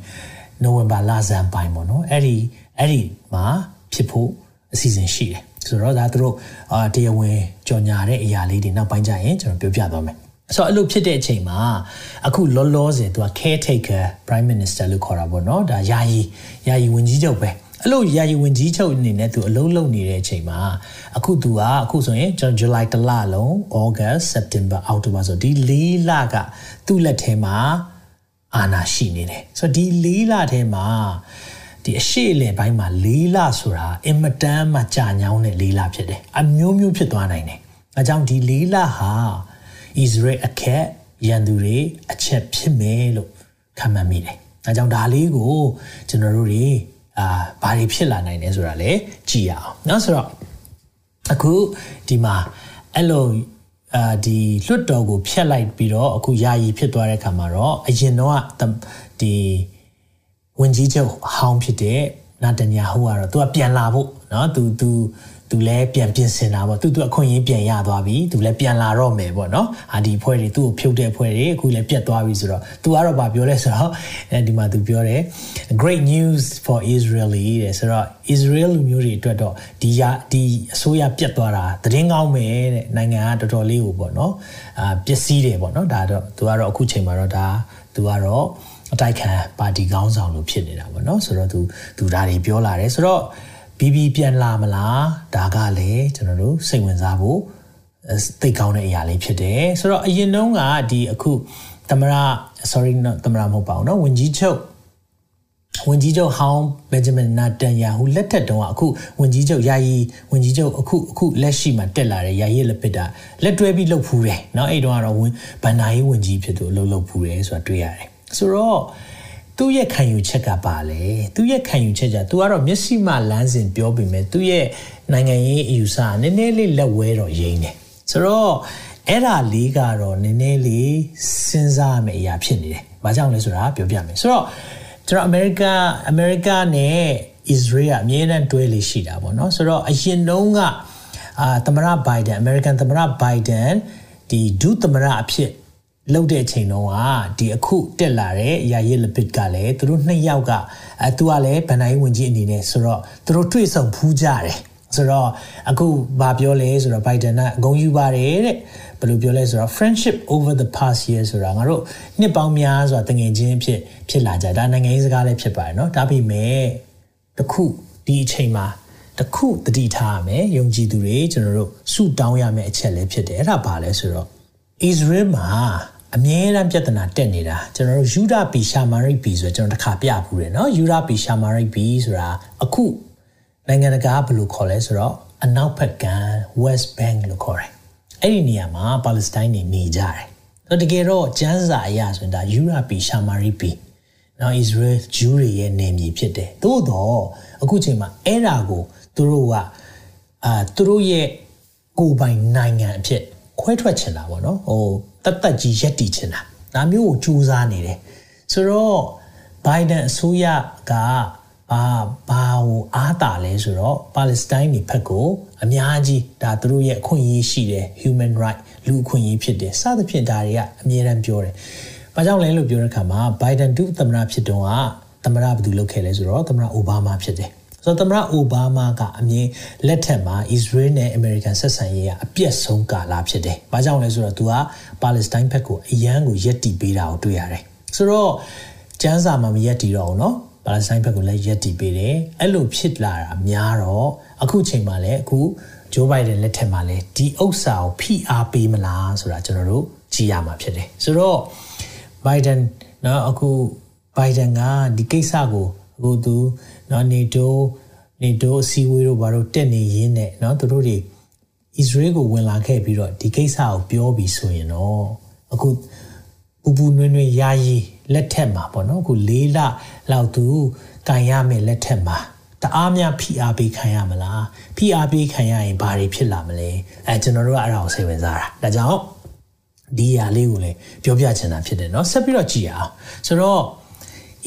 နိုဝင်ဘာလဆန်းပိုင်းပေါ့နော်အဲ့ဒီအဲ့ဒီမှာဖြစ်ဖို့အစီအစဉ်ရှိတယ်ဆိုတော့ဒါသူတို့အာတရားဝင်ကြော်ညာတဲ့အရာလေးတွေနောက်ပိုင်းကျရင်ကျွန်တော်ပြောပြသွားမယ် ဆိုတော့အဲ့လိုဖြစ်တဲ့အချိန်မှာအခုလောလောဆယ်သူက caretaker prime minister လို့ခေါ်တာပေါ့နော်ဒါယာယီယာယီဝန်ကြီးချုပ်ပဲအဲ့လိုယာယီဝန်ကြီးချုပ်အနေနဲ့သူအလုံးလုံးနေတဲ့အချိန်မှာအခုသူကအခုဆိုရင်ကျွန်တော် July တလလုံး August September October ဆိုဒီ၄လကသူ့လက်ထဲမှာအာဏာရှိနေတယ်ဆိုတော့ဒီ၄လထဲမှာဒီအရှိလေပိုင်းမှာ၄လဆိုတာအင်မတန်မှကြာညောင်းတဲ့၄လဖြစ်တယ်အမျိုးမျိုးဖြစ်သွားနိုင်တယ်အဲကြောင့်ဒီ၄လဟာ Israel အခက်ရန်သူတွေအချက်ဖြစ်မယ်လို့ခံမှန်းမိတယ်အဲကြောင့်ဒါလေးကိုကျွန်တော်တို့တွေအာဘာတွေဖြစ်လာနိုင်လဲဆိုတာလည်းကြည့်ရအောင်เนาะဆိုတော့အခုဒီမှာအဲ့လိုအာဒီလွတ်တော်ကိုဖျက်လိုက်ပြီးတော့အခုယာယီဖြစ်သွားတဲ့ခါမှာတော့အရင်တော့ဒီဝင်ကြီးချုပ်ဟောင်းဖြစ်တဲ့နာတန်ယာဟူကတော့သူကပြန်လာဖို့เนาะသူသူ သူလည်းပြန်ပြင်ဆင်တာပေါ့သူသူအခွင့်အရေးပြန်ရသွားပြီသူလည်းပြန်လာတော့မယ်ပေါ့နော်အာဒီဖွဲ့တွေသူ့ကိုဖြုတ်တဲ့ဖွဲ့တွေအခုလည်းပြတ်သွားပြီဆိုတော့သူကတော့ဗာပြောလဲဆိုတော့အဲဒီမှာသူပြောတယ် great news for Israeli တဲ့ဆိုတော့ Israel လူမျိုးတွေအတွက်တော့ဒီရဒီအစိုးရပြတ်သွားတာသတင်းကောင်းပဲတဲ့နိုင်ငံကတော်တော်လေးကိုပေါ့နော်အာပျက်စီးတယ်ပေါ့နော်ဒါတော့သူကတော့အခုချိန်မှာတော့ဒါသူကတော့အတိုက်ခံပါတီခေါင်းဆောင်လို့ဖြစ်နေတာပေါ့နော်ဆိုတော့သူသူဒါတွေပြောလာတယ်ဆိုတော့ ပြီးပြီးပြန်လာမလားဒါကလည်းကျွန်တော်တို့စိတ်ဝင်စားဖို့သိကောင်းတဲ့အရာလေးဖြစ်တယ်ဆိုတော့အရင်တုန်းကဒီအခုသမရ sorry သမရမဟုတ်ပါဘူးเนาะဝင်ကြီးချုပ်ဝင်ကြီးချုပ်ဟောင်းဘန်ဂျမင်နာတန်ယာဟူလက်ထက်တုန်းကအခုဝင်ကြီးချုပ်ယာယီဝင်ကြီးချုပ်အခုအခုလက်ရှိမှာတက်လာတဲ့ယာယီလက်ပစ်တာလက်တွဲပြီးလှုပ်ဖူးတယ်เนาะအဲ့တုန်းကတော့ဝင်ဘန်နာရေးဝင်ကြီးဖြစ်သူလှုပ်လှုပ်ဖူးတယ်ဆိုတာတွေ့ရတယ်ဆိုတော့ သူ့ရဲ့ခံယူချက်ကပါလေသူ့ရဲ့ခံယူချက်ကသူကတော့မျက်စိမှလမ်းစဉ်ပြောပေမဲ့သူ့ရဲ့နိုင်ငံရေးအယူဆနည်းနည်းလေးလက်ဝဲတော့ရင်းတယ်ဆိုတော့အဲ့ဒါလေးကတော့နည်းနည်းလေးစဉ်းစားရမယ့်အရာဖြစ်နေတယ်။ဘာကြောင့်လဲဆိုတာပြောပြမယ်။ဆိုတော့ကျွန်တော်အမေရိကအမေရိကနဲ့ Israel အမြဲတမ်းတွဲလေးရှိတာပေါ့နော်။ဆိုတော့အရင်တုန်းကအာသမရဘိုင်ဒန်အမေရိကန်သမရဘိုင်ဒန်ဒီဒုသမရအဖြစ် လောက်တဲ့အချိန်တုန်းကဒီအခုတက်လာတဲ့ယာယီလပစ်ကလည်းသူတို့နှစ်ယောက်ကအဲသူကလည်းဗန်နိုင်ဝင်ကြီးအနေနဲ့ဆိုတော့သူတို့တွေ့ဆုံဖူးကြတယ်ဆိုတော့အခုဗာပြောလဲဆိုတော့ဘိုင်ဒန်ကအဂုံယူပါတယ်တဲ့ဘယ်လိုပြောလဲဆိုတော့ friendship over the past year ဆိုတာငါတို့နှစ်ပေါင်းများစွာတငယ်ချင်းဖြစ်ဖြစ်လာကြဒါနိုင်ငံရေးစကားလည်းဖြစ်ပါတယ်เนาะဒါပေမဲ့တခုဒီအချိန်မှာတခုတတိထားရမယ်ယုံကြည်သူတွေကျွန်တော်တို့ဆုတောင်းရမယ့်အချက်လည်းဖြစ်တယ်အဲ့ဒါဘာလဲဆိုတော့ Israel မှာ အမြဲတမ်းပြဿနာတက်နေတာကျွန်တော်တို့ယူဒပီရှာမာရိပီဆိုတော့ကျွန်တော်တစ်ခါပြပူတယ်เนาะယူဒပီရှာမာရိပီဆိုတာအခုနိုင်ငံတကာဘယ်လိုခေါ်လဲဆိုတော့အနောက်ဘက်က West Bank လို့ခေါ်တယ်အဲ့ဒီနေရာမှာပါလက်စတိုင်းနေနေကြတယ်ဆိုတကယ်တော့ကျန်းစာအရာဆိုတာယူဒပီရှာမာရိပီနော် Israel ဂျူးတွေရဲ့နေမြေဖြစ်တယ်သို့တော့အခုချိန်မှာအဲ့ဒါကိုသူတို့ကအာသူတို့ရဲ့ကိုယ်ပိုင်နိုင်ငံအဖြစ်ခွဲထွက်ချင်တာပေါ့နော်ဟို တတ်တတ်ကြီးရက်တည်ချင်တာဒါမျိုးကိုကြိုးစားနေတယ်ဆိုတော့ဘိုင်ဒန်အစိုးရကဘာဘာကိုအားတာလဲဆိုတော့ပါလက်စတိုင်းတွေဘက်ကိုအများကြီးဒါသူတို့ရဲ့အခွင့်အရေးရှိတယ် human right လူအခွင့်အရေးဖြစ်တယ်စသဖြင့်ဒါတွေကအမြဲတမ်းပြောတယ်။ဘာကြောင့်လဲလို့ပြောတဲ့အခါမှာဘိုင်ဒန်ဒုသမ္မတဖြစ်တုန်းကသမ္မတဘယ်သူလုပ်ခဲ့လဲဆိုတော့သမ္မတအိုဘားမားဖြစ်တယ်။ ဆိုတော့သမ္မတအိုဘားမားကအမြင်လက်ထက်မှာအစ္စရေးနဲ့အမေရိကန်ဆက်ဆံရေးကအပြတ်ဆုံးကာလဖြစ်တယ်။ဘာကြောင့်လဲဆိုတော့သူကပါလက်စတိုင်းဘက်ကိုအရန်ကိုရက်တီပေးတာကိုတွေ့ရတယ်။ဆိုတော့ကျန်းစာမှာမရက်တီတော့ဘူးနော်။ပါလက်စတိုင်းဘက်ကိုလည်းရက်တီပေးတယ်။အဲ့လိုဖြစ်လာတာများတော့အခုချိန်မှာလည်းအခုဂျိုးဘိုင်ဒန်လက်ထက်မှာလည်းဒီဥစ္စာကိုဖိအားပေးမလားဆိုတာကျွန်တော်တို့ကြည့်ရမှာဖြစ်တယ်။ဆိုတော့ဘိုင်ဒန်နော်အခုဘိုင်ဒန်ကဒီကိစ္စကိုအခုသူ เนาะနေတိုးနေတိုးအစည်းအဝေးတို့ဘာလို့တက်နေရင်းနဲ့เนาะသူတို့တွေ Israel ကိုဝင်လာခဲ့ပြီးတော့ဒီကိစ္စကိုပြောပြီးဆိုရင်တော့အခုပူပူနွေ့နွေ့ယာယီလက်ထက်မှာပေါ့နော်အခု၄လလောက်သူကန်ရမယ်လက်ထက်မှာတအားများဖိအားပေးခံရမလားဖိအားပေးခံရရင်ဘာတွေဖြစ်လာမလဲအဲကျွန်တော်တို့ကအဲ့ဒါကိုစိတ်ဝင်စားတာဒါကြောင့်ဒီအရာလေးကိုလည်းပြောပြချင်တာဖြစ်တယ်เนาะဆက်ပြီးတော့ကြည့်အောင်ဆိုတော့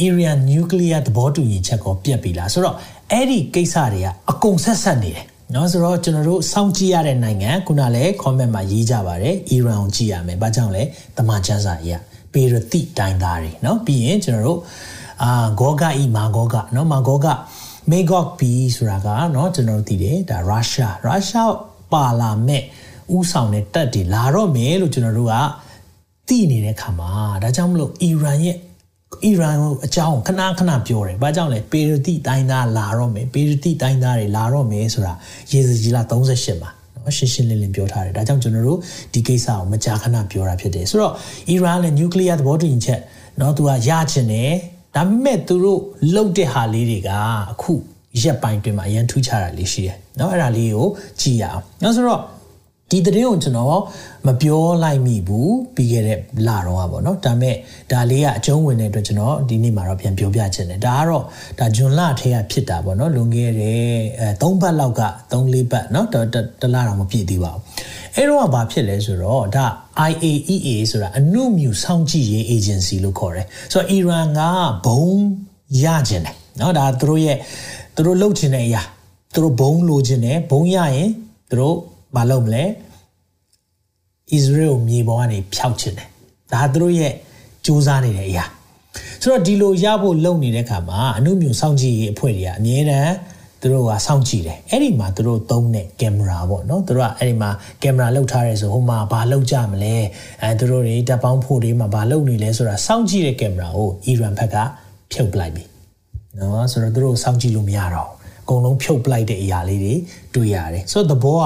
Iran nuclear သဘောတူညီချက်ကိုပြတ်ပြီလားဆိုတော့အဲ့ဒီကိစ္စတွေကအကုန်ဆက်ဆက်နေတယ်နော်ဆိုတော့ကျွန်တော်တို့စောင့်ကြည့်ရတဲ့နိုင်ငံခုနလည်း comment မှာရေးကြပါတယ်အီရန်ကိုကြည့်ရမယ်။ဘာကြောင့်လဲတမန်ကျန်းစာအရာပေရတိတိုင်းသားတွေနော်ပြီးရင်ကျွန်တော်တို့အာဂောဂဤမာဂောဂနော်မာဂောဂမေဂော့ဘီဆိုတာကနော်ကျွန်တော်တို့သိတယ်ဒါရုရှားရုရှားပါလာမဲ့ဥဆောင်တဲ့တပ်တွေလာတော့မယ်လို့ကျွန်တော်တို့ကသိနေတဲ့ခါမှာဒါကြောင့်မလို့အီရန်ရဲ့ အီရန်ကိုအကြောင်းခဏခဏပြောတယ်။ဘာကြောင့်လဲပေရတိတိုင်းသားလာတော့မယ်ပေရတိတိုင်းသားတွေလာတော့မယ်ဆိုတာရေစကြီးလာ38မှာနော်ရှင်းရှင်းလင်းလင်းပြောထားတယ်။ဒါကြောင့်ကျွန်တော်တို့ဒီကိစ္စကိုမကြာခဏပြောတာဖြစ်တယ်။ဆိုတော့အီရန်လည်းနျူကလ িয়ার သဘောတူညီချက်နော်သူကရချင်တယ်။ဒါပေမဲ့သူတို့လှုပ်တဲ့ဟာလေးတွေကအခုရက်ပိုင်းတွင်မှာအရန်ထူးခြားတာလေးရှိတယ်။နော်အဲ့ဒါလေးကိုကြည့်ရအောင်။နော်ဆိုတော့ ဒီသတင်းကိုကျွန်တော်မပြောလိုက်မိဘူးပြီးခဲ့တဲ့လတော့ပါဗောနော်ဒါမဲ့ဒါလေးကအကျုံးဝင်တဲ့အတွက်ကျွန်တော်ဒီနေ့မှာတော့ပြန်ပြောပြခြင်းတယ်ဒါကတော့ဒါဂျွန်လထဲကဖြစ်တာဗောနော်လွန်ခဲ့တဲ့အဲ3ပတ်လောက်က3 4ပတ်နော်တလတော့မပြည့်သေးပါဘူးအဲ့တော့ဘာဖြစ်လဲဆိုတော့ဒါ IAEA ဆိုတာအနုမြူစောင့်ကြည့်ရေး agency လို့ခေါ်တယ်ဆိုတော့အီရန်ကဘုံရခြင်းတယ်နော်ဒါသူတို့ရဲ့သူတို့လုပ်ခြင်းတဲ့အရာသူတို့ဘုံလိုခြင်းတယ်ဘုံရရင်သူတို့ မလုပ်မလဲ Israel မြေပေါ်ကနေဖျောက်ချင်တယ်ဒါသူတို့ရဲ့စူးစမ်းနေတဲ့အရာဆိုတော့ဒီလိုရဖို့လုပ်နေတဲ့အခါမှာအနုမြူစောင့်ကြည့်ရေးအဖွဲ့တွေကအမြဲတမ်းသူတို့ကစောင့်ကြည့်တယ်အဲ့ဒီမှာသူတို့သုံးတဲ့ကင်မရာပေါ့နော်သူတို့ကအဲ့ဒီမှာကင်မရာလောက်ထားရဲဆိုဟိုမှာဘာလောက်ကြမလဲအဲသူတို့တွေတပ်ပေါင်းဖို့တွေမှာဘာလောက်နေလဲဆိုတာစောင့်ကြည့်တဲ့ကင်မရာကိုအီရန်ဘက်ကဖြုတ်ပလိုက်ပြီနော်ဆိုတော့သူတို့စောင့်ကြည့်လို့မရတော့အကုန်လုံးဖြုတ်ပလိုက်တဲ့အရာလေးတွေတွေ့ရတယ်ဆိုတော့သဘောက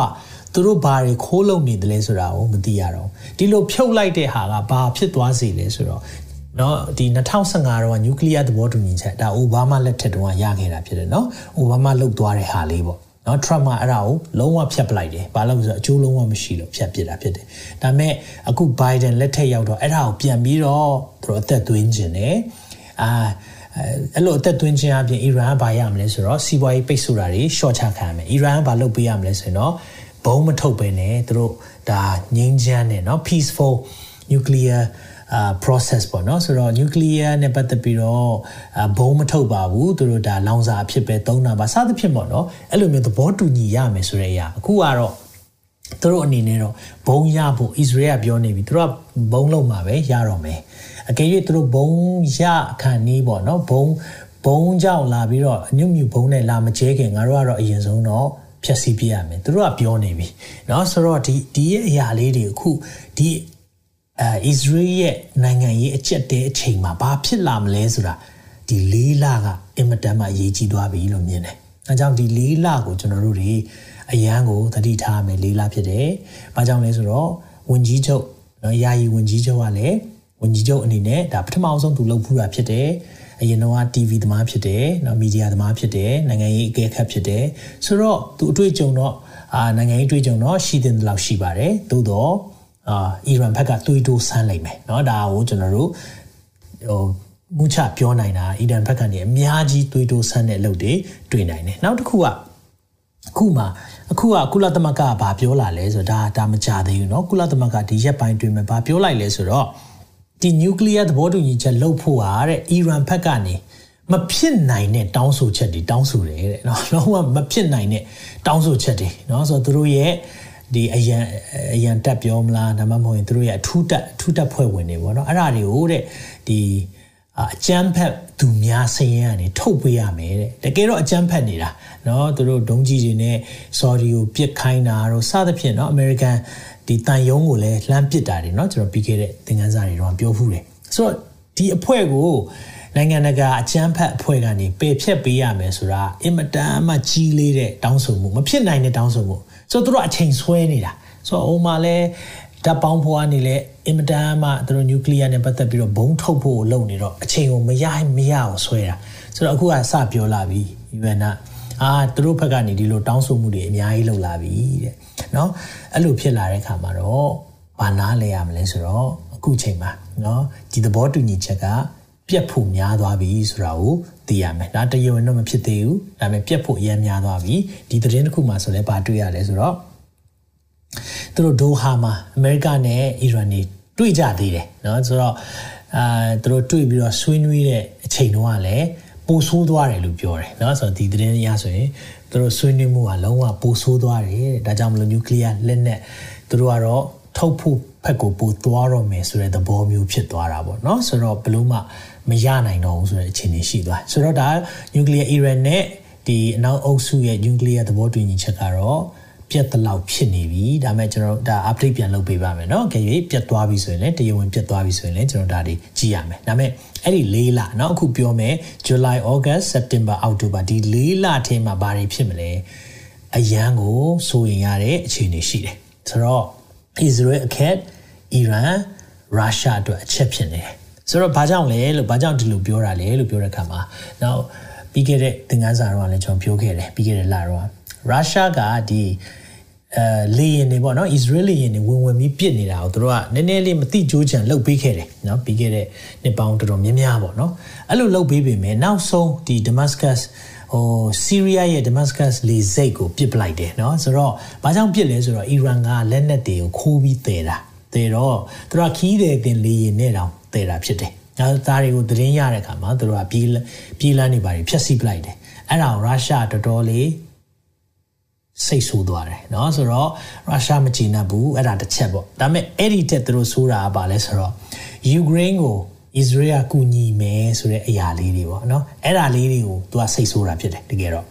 သူတို့ဘာတွေခိုးလုံနေတယ်လဲဆိုတာကိုမသိရတော့ဒီလိုဖြုတ်လိုက်တဲ့ဟာကဘာဖြစ်သွားစေလဲဆိုတော့เนาะဒီ2015တော့နျူကလ িয়ার သဘောတူညီချက်ဒါအိုဘားမားလက်ထက်တုန်းကရခဲ့တာဖြစ်တယ်เนาะအိုဘားမားလုတ်သွားတဲ့ဟာလေးပေါ့နော် Trump ကအဲ့ဒါကိုလုံးဝဖျက်ပလိုက်တယ်။ဘာလို့လဲဆိုတော့အကျိုးလုံးဝမရှိလို့ဖျက်ပစ်တာဖြစ်တယ်။ဒါပေမဲ့အခု Biden လက်ထက်ရောက်တော့အဲ့ဒါကိုပြန်ပြီးတော့သူတို့အသက်သွင်းခြင်းနဲ့အာအဲ့လိုအသက်သွင်းခြင်းအပြင်အီရန်ကဘာရမလဲဆိုတော့စီးပွားရေးပိတ်ဆို့တာတွေ short ချခံရမယ်။အီရန်ကဘာလုပ်ပေးရမလဲဆိုရင်တော့ ဘုံမထုတ်ပဲနဲ့သူတို့ဒါငြိမ်းချမ်းတယ်เนาะ peaceful nuclear အာ process ပေါ့เนาะဆိုတော့ nuclear နဲ့ပတ်သက်ပြီးတော့ဘုံမထုတ်ပါဘူးသူတို့ဒါလောင်စာအဖြစ်ပဲသုံးတာပါစသဖြင့်ပေါ့เนาะအဲ့လိုမျိုးသဘောတူညီရမယ်ဆိုတဲ့အရာအခုကတော့ သူတို့အနေနဲ့တော့ဘုံရဖို့ဣသရေလပြောနေပြီသူတို့ကဘုံလုံးမှာပဲရတော့မယ်အကယ်၍သူတို့ဘုံရခံနီးပေါ့နော်ဘုံဘုံကြောင့်လာပြီးတော့အညွတ်မြူဘုံနဲ့လာမကျဲခင်ငါတို့ကတော့အရင်ဆုံးတော့ ဖြည့်ဆည်းပြရမယ်သူတို့ကပြောနေပြီเนาะဆိုတော့ဒီဒီရဲ့အရာလေးတွေအခုဒီအဲဣသရေလရဲ့နိုင်ငံရေးအကျက်တဲ့အချိန်မှာဘာဖြစ်လာမလဲဆိုတာဒီလေးလကအင်မတန်မှအရေးကြီးသွားပြီလို့မြင်တယ်အဲကြောင့်ဒီလေးလကိုကျွန်တော်တို့တွေအရန်ကိုသတိထားမယ်လေးလဖြစ်တယ်။ဘာကြောင့်လဲဆိုတော့ဝင်ကြီးချုပ်နော်ယာယီဝင်ကြီးချုပ်ကလည်းဝင်ကြီးချုပ်အနေနဲ့ဒါပထမအောင်ဆုံးသူလုပ်ဖူးတာဖြစ်တယ်။ အရင်တော့ TV သမားဖြစ်တယ်နော်မီဒီယာသမားဖြစ်တယ်နိုင်ငံရေးအကဲခတ်ဖြစ်တယ်ဆိုတော့သူအတွေ့အကြုံတော့အာနိုင်ငံရေးအတွေ့အကြုံတော့ရှိတဲ့လောက်ရှိပါတယ်သို့တော့အာအီရန်ဘက်ကတွေးတိုးဆန်းလိုက်မယ်เนาะဒါကိုကျွန်တော်တို့ဟိုမူချပြောနိုင်တာအီရန်ဘက်ကနေအများကြီးတွေးတိုးဆန်းတဲ့အလုပ်တွေတွေ့နိုင်တယ်နောက်တစ်ခုကအခုမှအခုကကုလသမဂ္ဂကဘာပြောလာလဲဆိုတော့ဒါဒါမကြသေးဘူးเนาะကုလသမဂ္ဂဒီရက်ပိုင်းတွင်မှာဘာပြောလိုက်လဲဆိုတော့ ဒီနျူကလ িয়ার သဘောတူညီချက်လုပ်ဖို့ဟာတဲ့အီရန်ဘက်ကနေမဖြစ်နိုင်တဲ့တောင်းဆိုချက်တွေတောင်းဆိုတယ်တဲ့เนาะလုံးဝမဖြစ်နိုင်တဲ့တောင်းဆိုချက်တွေเนาะဆိုတော့သူတို့ရဲ့ဒီအရန်အရန်တက်ပြောမလားဒါမှမဟုတ်ရင်တို့ရဲ့အထူးတက်အထူးတက်ဖွဲ့ဝင်တွေပေါ့နော်အဲ့ဒါတွေကိုတဲ့ဒီအကျန်းဖက်သူများစရင်ကနေထုတ်ပေးရမယ်တဲ့တကယ်တော့အကျန်းဖက်နေတာเนาะတို့တို့ဒုံးကြီးတွေနဲ့ Saudi ကိုပြစ်ခိုင်းတာတော့စသဖြင့်เนาะ American ဒီတန်ယုံကိုလည်းလှမ်းပစ်တာတွေเนาะကျွန်တော်ပြီးခဲ့တဲ့သင်ခန်းစာတွေတော့ပြောဖူးတယ်ဆိုတော့ဒီအဖွဲ့ကိုနိုင်ငံတကာအချမ်းဖတ်အဖွဲ့ကနေပယ်ဖြတ်ပေးရမယ်ဆိုတာအင်မတန်မှကြီးလေးတဲ့တောင်းဆိုမှုမဖြစ်နိုင်တဲ့တောင်းဆိုမှုဆိုတော့သူတို့အချိန်ဆွဲနေတာဆိုတော့အိုမှာလဲဓာတ်ပေါင်းဖွားနေလဲအင်မတန်မှသူတို့နျူကလ িয়ার နဲ့ပတ်သက်ပြီးတော့ဘုံထုတ်ဖို့လုပ်နေတော့အချိန်ကိုမရမရအောင်ဆွဲတာဆိုတော့အခုကစပြောလာပြီ UN က အာသူတို့ဘက်ကနေဒီလိုတောင်းဆိုမှုတွေအများကြီးလုပ်လာပြီတဲ့เนาะအဲ့လိုဖြစ်လာတဲ့အခါမှာတော့ဘာနားလဲရမလဲဆိုတော့အခုချိန်မှာเนาะဒီသဘောတူညီချက်ကပြက်ဖို့များသွားပြီဆိုတာကိုသိရမယ်ဒါတရဝင်တော့မဖြစ်သေးဘူးဒါပေမဲ့ပြက်ဖို့အများများသွားပြီဒီသတင်းတစ်ခုမှဆိုလဲဘာတွေ့ရလဲဆိုတော့သူတို့ဒိုဟာမှာအမေရိကနဲ့အီရန်နေတွေ့ကြသေးတယ်เนาะဆိုတော့အာသူတို့တွေ့ပြီးတော့ဆွေးနွေးတဲ့အချိန်တုန်းကလည်း ပိုဆိုးသွားတယ်လို့ပြောတယ်နော်ဆိုတော့ဒီသတင်းရဆိုရင်သူတို့ဆွေးနွေးမှုကလုံးဝပိုဆိုးသွားတယ်ဒါကြောင့်မလို့ nuclear လက်နက်သူတို့ကတော့ထုတ်ဖို့ဖက်ကိုပိုသွားတော့မယ်ဆိုတဲ့သဘောမျိုးဖြစ်သွားတာပေါ့နော်ဆိုတော့ဘလို့မှမရနိုင်တော့ဘူးဆိုတဲ့အခြေအနေရှိသွားဆိုတော့ဒါ nuclear Iran နဲ့ဒီအနောက်အုပ်စုရဲ့ nuclear သဘောတူညီချက်ကတော့ ပြတ်တလောက်ဖြစ်နေပြီဒါမဲ့ကျွန်တော်ဒါ update ပြန်လုပ်ပေးပါမယ်เนาะကြည့်ပြတ်သွားပြီဆိုရင်လည်းတရားဝင်ပြတ်သွားပြီဆိုရင်လည်းကျွန်တော်ဒါတွေကြည့်ရမယ်ဒါမဲ့အဲ့ဒီ၄လเนาะအခုပြောမယ် July August September October ဒီ၄လထဲမှာဘာတွေဖြစ်မလဲအရန်ကိုစိုးရင်ရတဲ့အခြေအနေရှိတယ်ဆိုတော့ Israel အခက် Iran Russia အတွက်အချက်ဖြစ်နေတယ်ဆိုတော့ဘာကြောင့်လဲလို့ဘာကြောင့်ဒီလိုပြောတာလဲလို့ပြောတဲ့အခါမှာနောက်ပြီးခဲ့တဲ့သင်ခန်းစာတော့လည်းကျွန်တော်ပြောခဲ့တယ်ပြီးခဲ့တဲ့လတော့ရုရှားကဒီ အဲလေရင်တွေပေါ့နော် Israel လေရင်တွေဝင်ဝင်ပြီးပြစ်နေတာကိုတို့ကနည်းနည်းလေးမသိကြိုးချံလှုပ်ပေးခဲ့တယ်နော်ပြီးခဲ့တဲ့နှစ်ပေါင်းတော်တော်များများပေါ့နော်အဲ့လိုလှုပ်ပေးပေမဲ့နောက်ဆုံးဒီ Damascus ဟိုဆီးရီးယားရဲ့ Damascus လေစိတ်ကိုပြစ်ပလိုက်တယ်နော်ဆိုတော့ဘာကြောင့်ပြစ်လဲဆိုတော့အီရန်ကလက်နက်တွေကိုခိုးပြီးတည်တာတည်တော့သူကခီးတယ်တင်လေရင်နဲ့တောင်တည်တာဖြစ်တယ်ဒါသားတွေကိုသတင်းရတဲ့အခါမှာသူတို့ကပြေးပြေးလန်းနေပါတယ်ဖျက်ဆီးပလိုက်တယ်အဲ့ဒါကိုရုရှားတော်တော်လေး စိတ်ဆိုးသွားတယ်เนาะဆိုတော့ရုရှားမကြည်နပ်ဘူးအဲ့ဒါတစ်ချက်ပေါ့ဒါပေမဲ့အဲ့ဒီတက်သူတို့ဆိုးတာကဘာလဲဆိုတော့ယူကရိန်းကိုဣသရေလကူညီမယ်ဆိုတဲ့အရာလေးတွေပေါ့နော်အဲ့ဒါလေးတွေကိုသူကစိတ်ဆိုးတာဖြစ်တယ်တကယ်တော့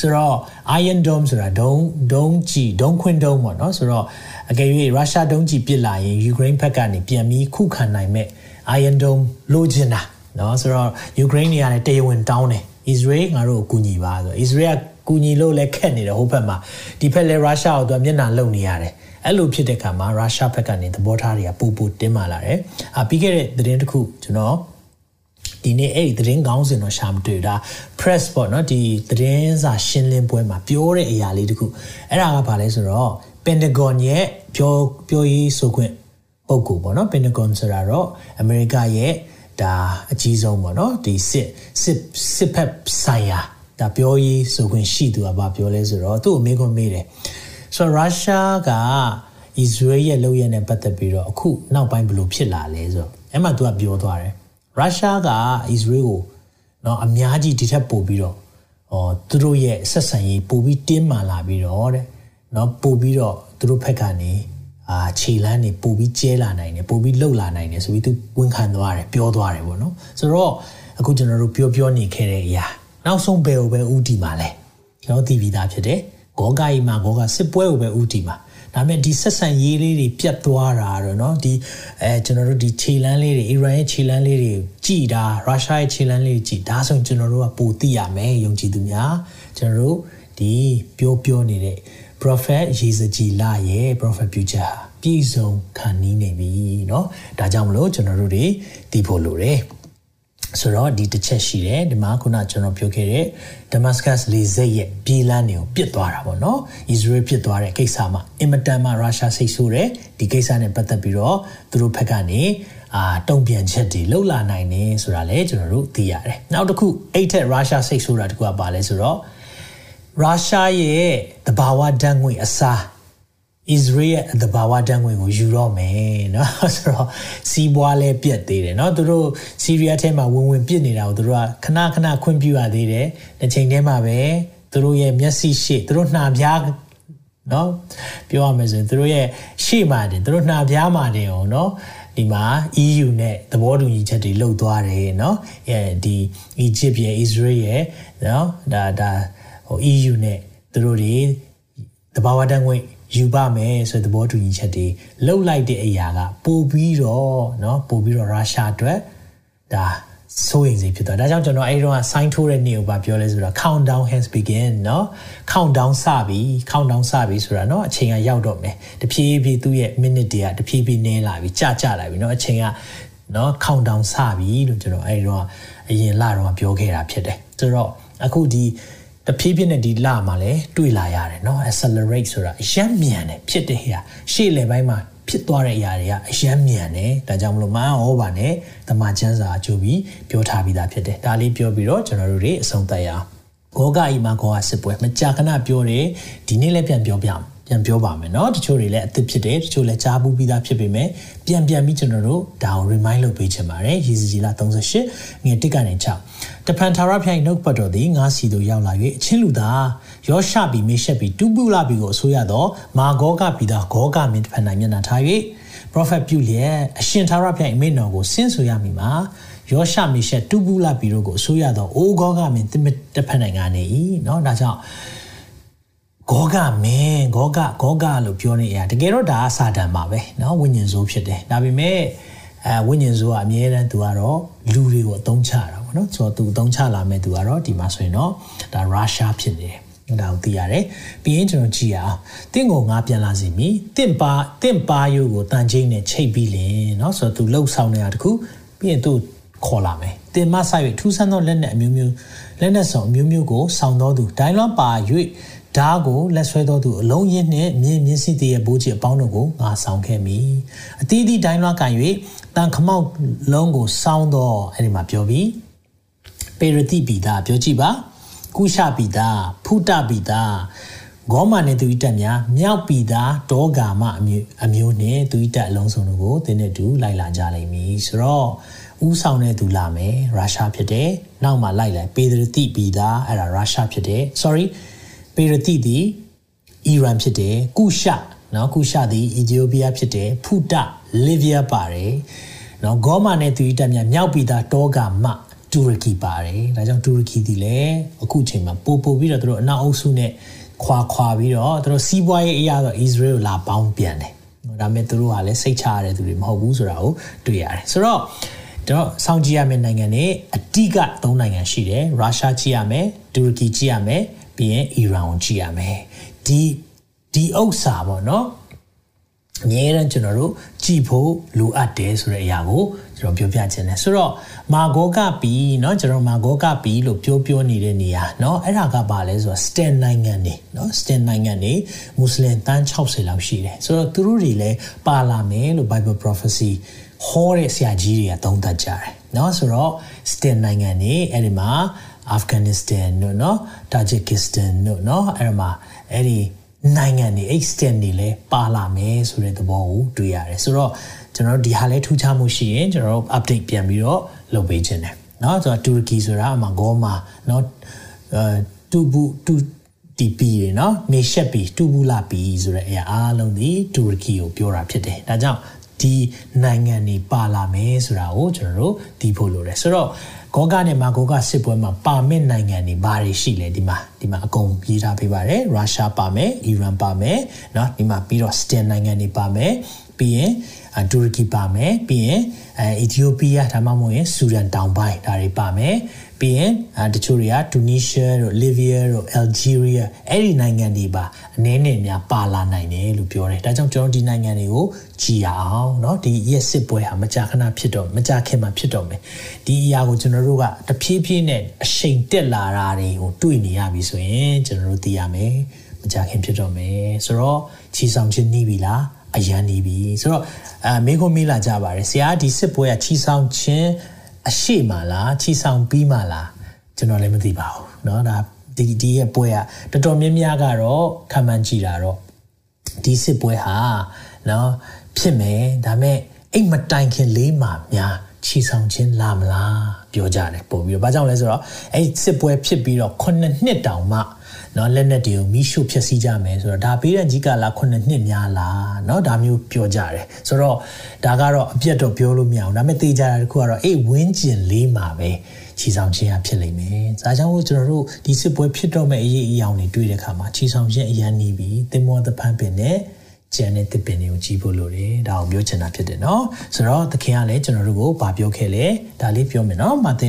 ဆိုတော့ Iron Dome ဆိုတာဒုံဒုံကြီးဒုံခွင်းဒုံပေါ့နော်ဆိုတော့အကယ်၍ရုရှားဒုံကြီးပစ်လာရင်ယူကရိန်းဘက်ကနေပြန်ပြီးခုခံနိုင်မဲ့ Iron Dome လိုချင်တာနော်ဆိုတော့ယူကရိန်းတွေကလည်းတရားဝင်တောင်းတယ်ဣသရေလငါတို့ကိုကူညီပါဆိုဣသရေလ ကူညီလို့လည်းခက်နေတယ်ဟိုဘက်မှာဒီဘက်လည်းရုရှားကိုသူကမျက်နှာလုံနေရတယ်အဲ့လိုဖြစ်တဲ့အခါမှာရုရှားဘက်ကနေသဘောထားတွေကပူပူတင်းမာလာတယ်။အာပြီးခဲ့တဲ့သတင်းတစ်ခုကျွန်တော်ဒီနေ့အဲ့ဒီသတင်းကောင်းစင်တော့ရှာမတွေ့တာ press ပေါ့နော်ဒီသတင်းစာရှင်းလင်းပွဲမှာပြောတဲ့အရာလေးတခုအဲ့ဒါကဘာလဲဆိုတော့ Pentagon ရဲ့ပြောပြောရေးဆိုခွင့်ပုံကူပေါ့နော် Pentagon ဆိုတာတော့ America ရဲ့ဒါအကြီးဆုံးပေါ့နော်ဒီစစ်စစ်စစ်ဖက်ဆိုင်ရာ ဒါပြောရေးဆိုခွင့်ရှိသူကဘာပြောလဲဆိုတော့သူ့အမေကမေးတယ်ဆိုတော့ရုရှားကအစ္စရေးရဲ့လုပ်ရတဲ့ပတ်သက်ပြီးတော့အခုနောက်ပိုင်းဘယ်လိုဖြစ်လာလဲဆိုတော့အဲ့မှာသူကပြောသွားတယ်ရုရှားကအစ္စရေးကိုနော်အများကြီးဒီထက်ပိုပြီးတော့ဟောသူတို့ရဲ့ဆက်ဆံရေးပိုပြီးတင်းမာလာပြီးတော့တဲ့နော်ပိုပြီးတော့သူတို့ဘက်ကနေအာခြေလန်းနေပိုပြီးကျဲလာနိုင်တယ်ပိုပြီးလှုပ်လာနိုင်တယ်ဆိုပြီးသူဝန်ခံသွားတယ်ပြောသွားတယ်ပေါ့နော်ဆိုတော့အခုကျွန်တော်တို့ပြောပြောနေခဲ့တဲ့အရာ နောက်ဆုံးဘယ်ကိုပဲဥတီမှာလဲကျွန်တော်သိပြီးသားဖြစ်တယ်ဂောဂိုင်မှာဂောဂစစ်ပွဲကိုပဲဥတီမှာဒါပေမဲ့ဒီဆက်ဆံရေးလေးတွေပြတ်သွားတာတော့เนาะဒီအဲကျွန်တော်တို့ဒီခြေလန်းလေးတွေအီရန်ရဲ့ခြေလန်းလေးတွေကြည်တာရုရှားရဲ့ခြေလန်းလေးတွေကြည်ဒါဆိုရင်ကျွန်တော်တို့ကပိုသိရမယ်ယုံကြည်သူများကျွန်တော်တို့ဒီပြောပြောနေတဲ့ prophet ယေဇကြည်လာရဲ့ prophet ပြုချက်ဟာပြည့်စုံခံနီးနေပြီเนาะဒါကြောင့်မလို့ကျွန်တော်တို့တွေသိဖို့လိုတယ် ဆိုတော့ဒီတစ်ချက်ရှိတယ်ဒီမှာခုနကျွန်တော်ပြောခဲ့တဲ့ Damascus လေဆိပ်ရဲ့ပြည်လန်းတွေကိုပြစ်သွားတာပေါ့နော် Israel ပြစ်သွားတဲ့ကိစ္စမှာအင်မတန်မှရုရှားစိတ်ဆိုးတယ်ဒီကိစ္စနဲ့ပတ်သက်ပြီးတော့သူတို့ဘက်ကနေအာတုံ့ပြန်ချက်တွေလှုပ်လာနိုင်တယ်ဆိုတာလည်းကျွန်တော်တို့သိရတယ်နောက်တစ်ခုအဲ့ထက်ရုရှားစိတ်ဆိုးတာတခုကပါလဲဆိုတော့ရုရှားရဲ့တဘာဝဓာတ်ငွေအစား Israel ရဲ့သဘာဝတန်ငွေကိုယူတော့မယ်เนาะဆိုတော့စီးပွားလဲပြက်သေးတယ်เนาะသူတို့ဆီးရီးယားထဲမှာဝင်ဝင်ပြစ်နေတာကိုသူတို့ကခဏခဏခွင့်ပြုရသေးတယ်တစ်ချိန်တည်းမှာပဲသူတို့ရဲ့မျက်စိရှေ့သူတို့နှာပြားเนาะပြောရမယ်ဆိုရင်သူတို့ရဲ့ရှေ့မှာတင်သူတို့နှာပြားမှာတင်အောင်เนาะဒီမှာ EU နဲ့သဘောတူညီချက်တွေလုပ်သွားတယ်เนาะအဲဒီ Egypt ရဲ့ Israel ရဲ့เนาะဒါဒါဟို EU နဲ့သူတို့တွေသဘာဝတန်ငွေ ယူပါမယ်ဆိုတဲ့သဘောတူညီချက်တွေလှုပ်လိုက်တဲ့အရာကပို့ပြီးတော့เนาะပို့ပြီးတော့ရုရှားအတွက်ဒါစိုးရိမ်စိတ်ဖြစ်သွားဒါကြောင့်ကျွန်တော်အဲ့တော့ sign ထိုးတဲ့နေ့ကိုပါပြောလဲဆိုတော့ countdown has begin เนาะ countdown စပြီ countdown စပြီဆိုတာเนาะအချိန်ကရောက်တော့မယ်တဖြည်းဖြည်းသူ့ရဲ့ minute တွေကတဖြည်းဖြည်းနည်းလာပြီကြာကြာလာပြီเนาะအချိန်ကเนาะ countdown စပြီလို့ကျွန်တော်အဲ့တော့အရင်လတော့ပြောခဲ့တာဖြစ်တယ်ဆိုတော့အခုဒီ တဖြည်းဖြည်းနဲ့ဒီလမှာလည်းတွေ့လာရတယ်เนาะ accelerate ဆိုတာအယံမြန်တယ်ဖြစ်တဲ့ဟရာရှေ့လေပိုင်းမှာဖြစ်သွားတဲ့အရာတွေကအယံမြန်တယ်ဒါကြောင့်မလို့မန်ဟောပါနဲ့တမန်ကျမ်းစာအကျိုးပြီးပြောထားပြီးသားဖြစ်တယ်ဒါလေးပြောပြီးတော့ကျွန်တော်တို့တွေအဆုံးသတ်ရအောင်ဂောဂအိမာဂောကစစ်ပွဲမကြာခဏပြောတယ်ဒီနေ့လည်းပြန်ပြောပြအောင် ပြန်ပြောပါမယ်เนาะတချို့တွေလည်းအသစ်ဖြစ်တယ်တချို့လည်းကြားဘူးပြီးသားဖြစ်ပေမဲ့ပြန်ပြန်ပြီးကျွန်တော်တို့ဒါကို remind လုပ်ပေးချင်ပါတယ်ရေစီကြီးလာ38ငွေတစ်ကနေ6တဖန်ထာရဖျိုင်နှုတ်ပတ်တော်သည်ငါစီတို့ရောက်လာ၍အချင်းလူသားယောရှဘီမေရှက်ဘီတူပူလာဘီကိုအစိုးရသောမာဂောဂဘီသားဂောဂမင်းတဖန်နိုင်မျက်နှာထား၍ prophet ပြုလျက်အရှင်ထာရဖျိုင်အမိန့်တော်ကိုဆင်းဆိုရမည်မှာယောရှမေရှက်တူပူလာဘီတို့ကိုအစိုးရသောအိုးဂောဂမင်းတဖန်နိုင်ကနေ၏เนาะဒါကြောင့် ဂောဂမင်းဂောဂဂောဂလို့ပြောနေရတကယ်တော့ဒါကစာတန်ပါပဲเนาะဝိညာဉ်ဆိုးဖြစ်တယ်ဒါပေမဲ့အဲဝိညာဉ်ဆိုးကအမြဲတမ်းသူကတော့လူတွေကိုအသုံးချတာပေါ့နော်ဆိုတော့သူအသုံးချလာမဲ့သူကတော့ဒီမှာဆိုရင်တော့ဒါရုရှားဖြစ်နေတယ်ဒါကိုသိရတယ်ပြီးရင်ကျွန်တော်ကြည့်ရအောင်တင့်ကိုငါပြန်လာစီမီတင့်ပါတင့်ပါယိုကိုတန်ချင်းနဲ့ချိတ်ပြီးလင်เนาะဆိုတော့သူလှုပ်ဆောင်နေတာတခုပြီးရင်သူခေါ်လာမယ်တင်မဆိုင်၍ထူးဆန်းသောလက်နဲ့အမျိုးမျိုးလက်နဲ့ဆောင်အမျိုးမျိုးကိုဆောင်တော်သူဒိုင်းလွန်ပါ၍ ဓာကိုလက်ဆွဲတော်သူအလုံးရင်းနှင့်မြင်းမြင့်စီတရဲ့ဘိုးကြီးအပေါင်းတို့ကိုငါဆောင်ခဲ့မိအတီးတီးဒိုင်းလွန်ကန်၍တန်ခမောက်လုံးကိုစောင်းတော့အဲ့ဒီမှာပြောပြီးပေရတိပိတာပြောကြည့်ပါကုရှပိတာဖုတပိတာဂေါမာနဲ့သူဤတက်များမြောက်ပိတာဒေါဂါမအမျိုးအမျိုးနဲ့သူဤတက်အလုံးစုံတို့ကိုတင်းနဲ့တူလိုက်လာကြလိမ့်မည်ဆိုတော့ဥဆောင်တဲ့သူလာမယ်ရုရှားဖြစ်တယ်နောက်မှလိုက်လိုက်ပေရတိပိတာအဲ့ဒါရုရှားဖြစ်တယ် sorry ပေရတိသည်အီရန်ဖြစ်တယ်ကုရှနော်ကုရှသည်အီသီယိုးပီးယားဖြစ်တယ်ဖုတလီဗီးယားပါတယ်နော်ဂေါမာနဲ့သူဤတက်များမြောက်ပြည်သားတောဂါမတူရကီပါတယ်ဒါကြောင့်တူရကီဒီလည်းအခုချိန်မှာပို့ပို့ပြီးတော့တို့အနောက်အုပ်စုနဲ့ခွာခွာပြီးတော့တို့စီးပွားရေးအရာတော့ Israel လာပေါင်းပြန်တယ်ဒါပေမဲ့တို့ကလည်းစိတ်ချရတဲ့သူတွေမဟုတ်ဘူးဆိုတာကိုတွေ့ရတယ်ဆိုတော့တော့စောင့်ကြည့်ရမယ့်နိုင်ငံတွေအဓိက၃နိုင်ငံရှိတယ်ရုရှားကြည့်ရမယ်တူရကီကြည့်ရမယ် ပြီးရင်အီရန်ကိုကြည့်ရမယ်ဒီဒီဥစ္စာပေါ့နော်အများရန်ကျွန်တော်တို့ကြည့်ဖို့လိုအပ်တယ်ဆိုတဲ့အရာကိုကျွန်တော်ပြောပြခြင်းတယ်ဆိုတော့မာဂောကပီเนาะကျွန်တော်မာဂောကပီလို့ပြောပြောနေတဲ့နေရာเนาะအဲ့ဒါကဘာလဲဆိုတော့ stand နိုင်ငံနေเนาะ stand နိုင်ငံနေမွတ်စလင်တန်း60လောက်ရှိတယ်ဆိုတော့သူတို့တွေလည်းပါလာမယ်လို့ Bible prophecy ဟောတဲ့ဆရာကြီးတွေကသုံးသပ်ကြတယ်เนาะဆိုတော့ stand နိုင်ငံနေအဲ့ဒီမှာ Afghanistan တို့เนาะ Tajikistan တို့เนาะအဲ့မှာအဲ့ဒီနိုင်ငံတွေ extend တွေလည်းပါလာမယ်ဆိုတဲ့သဘောကိုတွေ့ရတယ်ဆိုတော့ကျွန်တော်တို့ဒီဟာလဲထူးခြားမှုရှိရင်ကျွန်တော်တို့ update ပြန်ပြီးတော့လုပ်ပေးခြင်းတယ်เนาะဆိုတော့တူရကီဆိုတာအမှဂေါမာเนาะအဲတူဘူးတူ တီပီတွေနော်မေရှက်ပီတူဘူးလာပီဆိုတဲ့အရာအားလုံးဒီတူရကီကိုပြောတာဖြစ်တယ်ဒါကြောင့်ဒီနိုင်ငံတွေပါလာမယ်ဆိုတာကိုကျွန်တော်တို့သိဖို့လိုတယ်ဆိုတော့ ဂောဂနဲ့မာဂောဂစစ်ပွဲမှာပါမစ်နိုင်ငံတွေဘာတွေရှိလဲဒီမှာဒီမှာအကုန်ရေးထားပေးပါတယ်ရုရှားပါမယ်အီရန်ပါမယ်เนาะဒီမှာပြီးတော့စတင်နိုင်ငံတွေပါမယ်ပြီးရင်တူရကီပါမယ်ပြီးရင်အဲအီသီယိုးပီးယားဒါမှမဟုတ်ရင်ဆူဒန်တောင်ပိုင်းဒါတွေပါမယ် ပြီးရင်တချို့တွေကတူနီးရှားတို့လီဗီးယားတို့အယ်ဂျီးရီးယားအဲ့ဒီနိုင်ငံတွေပါအနည်းနဲ့များပါလာနိုင်တယ်လို့ပြောတယ်ဒါကြောင့်ကျွန်တော်ဒီနိုင်ငံတွေကိုကြည်ရအောင်เนาะဒီရက်စစ်ပွဲဟာမကြာခဏဖြစ်တော့မကြာခင်မှာဖြစ်တော့မယ်ဒီအရာကိုကျွန်တော်တို့ကတဖြည်းဖြည်းနဲ့အရှိန်တက်လာတာတွေကိုတွေ့နေရပြီဆိုရင်ကျွန်တော်တို့သိရမယ်မကြာခင်ဖြစ်တော့မယ်ဆိုတော့ချီဆောင်ခြင်းနှီးပြီလားအရန်နေပြီဆိုတော့အဲမေခွန်မေးလာကြပါတယ်ဆရာဒီစစ်ပွဲကချီဆောင်ခြင်း အရှိမလားချီဆောင်ပြီးမှလားကျွန်တော်လည်းမသိပါဘူးเนาะဒါဒီဒီရဲ့ပွဲကတော်တော်များများကတော့ခံမှန်းကြည့်တာတော့ဒီစစ်ပွဲဟာเนาะဖြစ်မယ်ဒါမဲ့အိတ်မတိုင်ခင်လေးမှများချီဆောင်ခြင်းလာမလားပြောကြတယ်ပို့ပြီးတော့ဘာကြောင့်လဲဆိုတော့အဲ့စစ်ပွဲဖြစ်ပြီးတော့9နှစ်တောင်မှ เนาะလက်နက်တွေကိုမိရှုဖျက်ဆီးကြမယ်ဆိုတော့ဒါပေးတဲ့ကြီးကလာ9နှစ်များလားเนาะဒါမျိုးပြောကြတယ်ဆိုတော့ဒါကတော့အပြတ်တော့ပြောလို့မရအောင်ဒါပေမဲ့သိကြတာတခုကတော့အေးဝင်းကျင်လေးမှာပဲချီဆောင်ခြင်းအဖြစ်လိမ့်မယ်။ဒါကြောင့်ကျွန်တော်တို့ဒီစစ်ပွဲဖြစ်တော့မဲ့အရေးအယောင်တွေတွေ့တဲ့အခါမှာချီဆောင်ခြင်းအရန်နေပြီ။တင်မောသဖန်ပင်နဲ့ကျန်တဲ့တစ်ပင်တွေကိုကြီးဖို့လိုတယ်ဒါအောင်ပြောချင်တာဖြစ်တယ်เนาะဆိုတော့သခင်ကလည်းကျွန်တော်တို့ကိုဗာပြောခဲ့လေဒါလေးပြောမယ်เนาะမာသဲ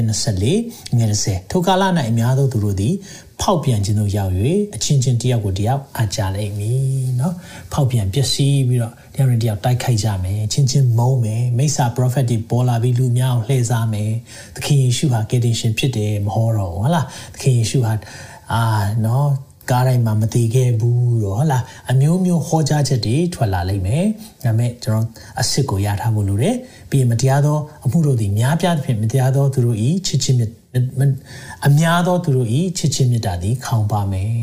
24ငွေ30ထိုကာလ၌အများသောသူတို့သည် ဖောက်ပြန်ခြင်းတို့ရောက်၍အချင်းချင်းတယောက်ကိုတယောက်အကြလိမ့်မည်เนาะဖောက်ပြန်ပျက်စီးပြီးတော့တယောက်နဲ့တယောက်တိုက်ခိုက်ကြမယ်ချင်းချင်းမုန်းမယ်မိစ္ဆာ prophet တွေပေါ်လာပြီးလူများကိုလှည့်စားမယ်သခင်ယေရှုဟာကယ်တင်ရှင်ဖြစ်တယ်မဟောတော့ဟုတ်လားသခင်ယေရှုဟာအာเนาะကားတိုင်းမှာမတည်ခဲ့ဘူးတော့ဟုတ်လားအမျိုးမျိုးဟောကြားချက်တွေထွက်လာလိမ့်မယ်ဒါပေမဲ့ကျွန်တော်အစ်စ်ကိုရထားဖို့လိုတယ်ပြီးရင်မတရားသောအမှုတို့သည်များပြားသဖြင့်မတရားသောသူတို့ဤချစ်ချင်းမြတ် အများသောသူတို့ဤချစ်ချင်းမြတ်တာသည်ခေါင်းပါမယ်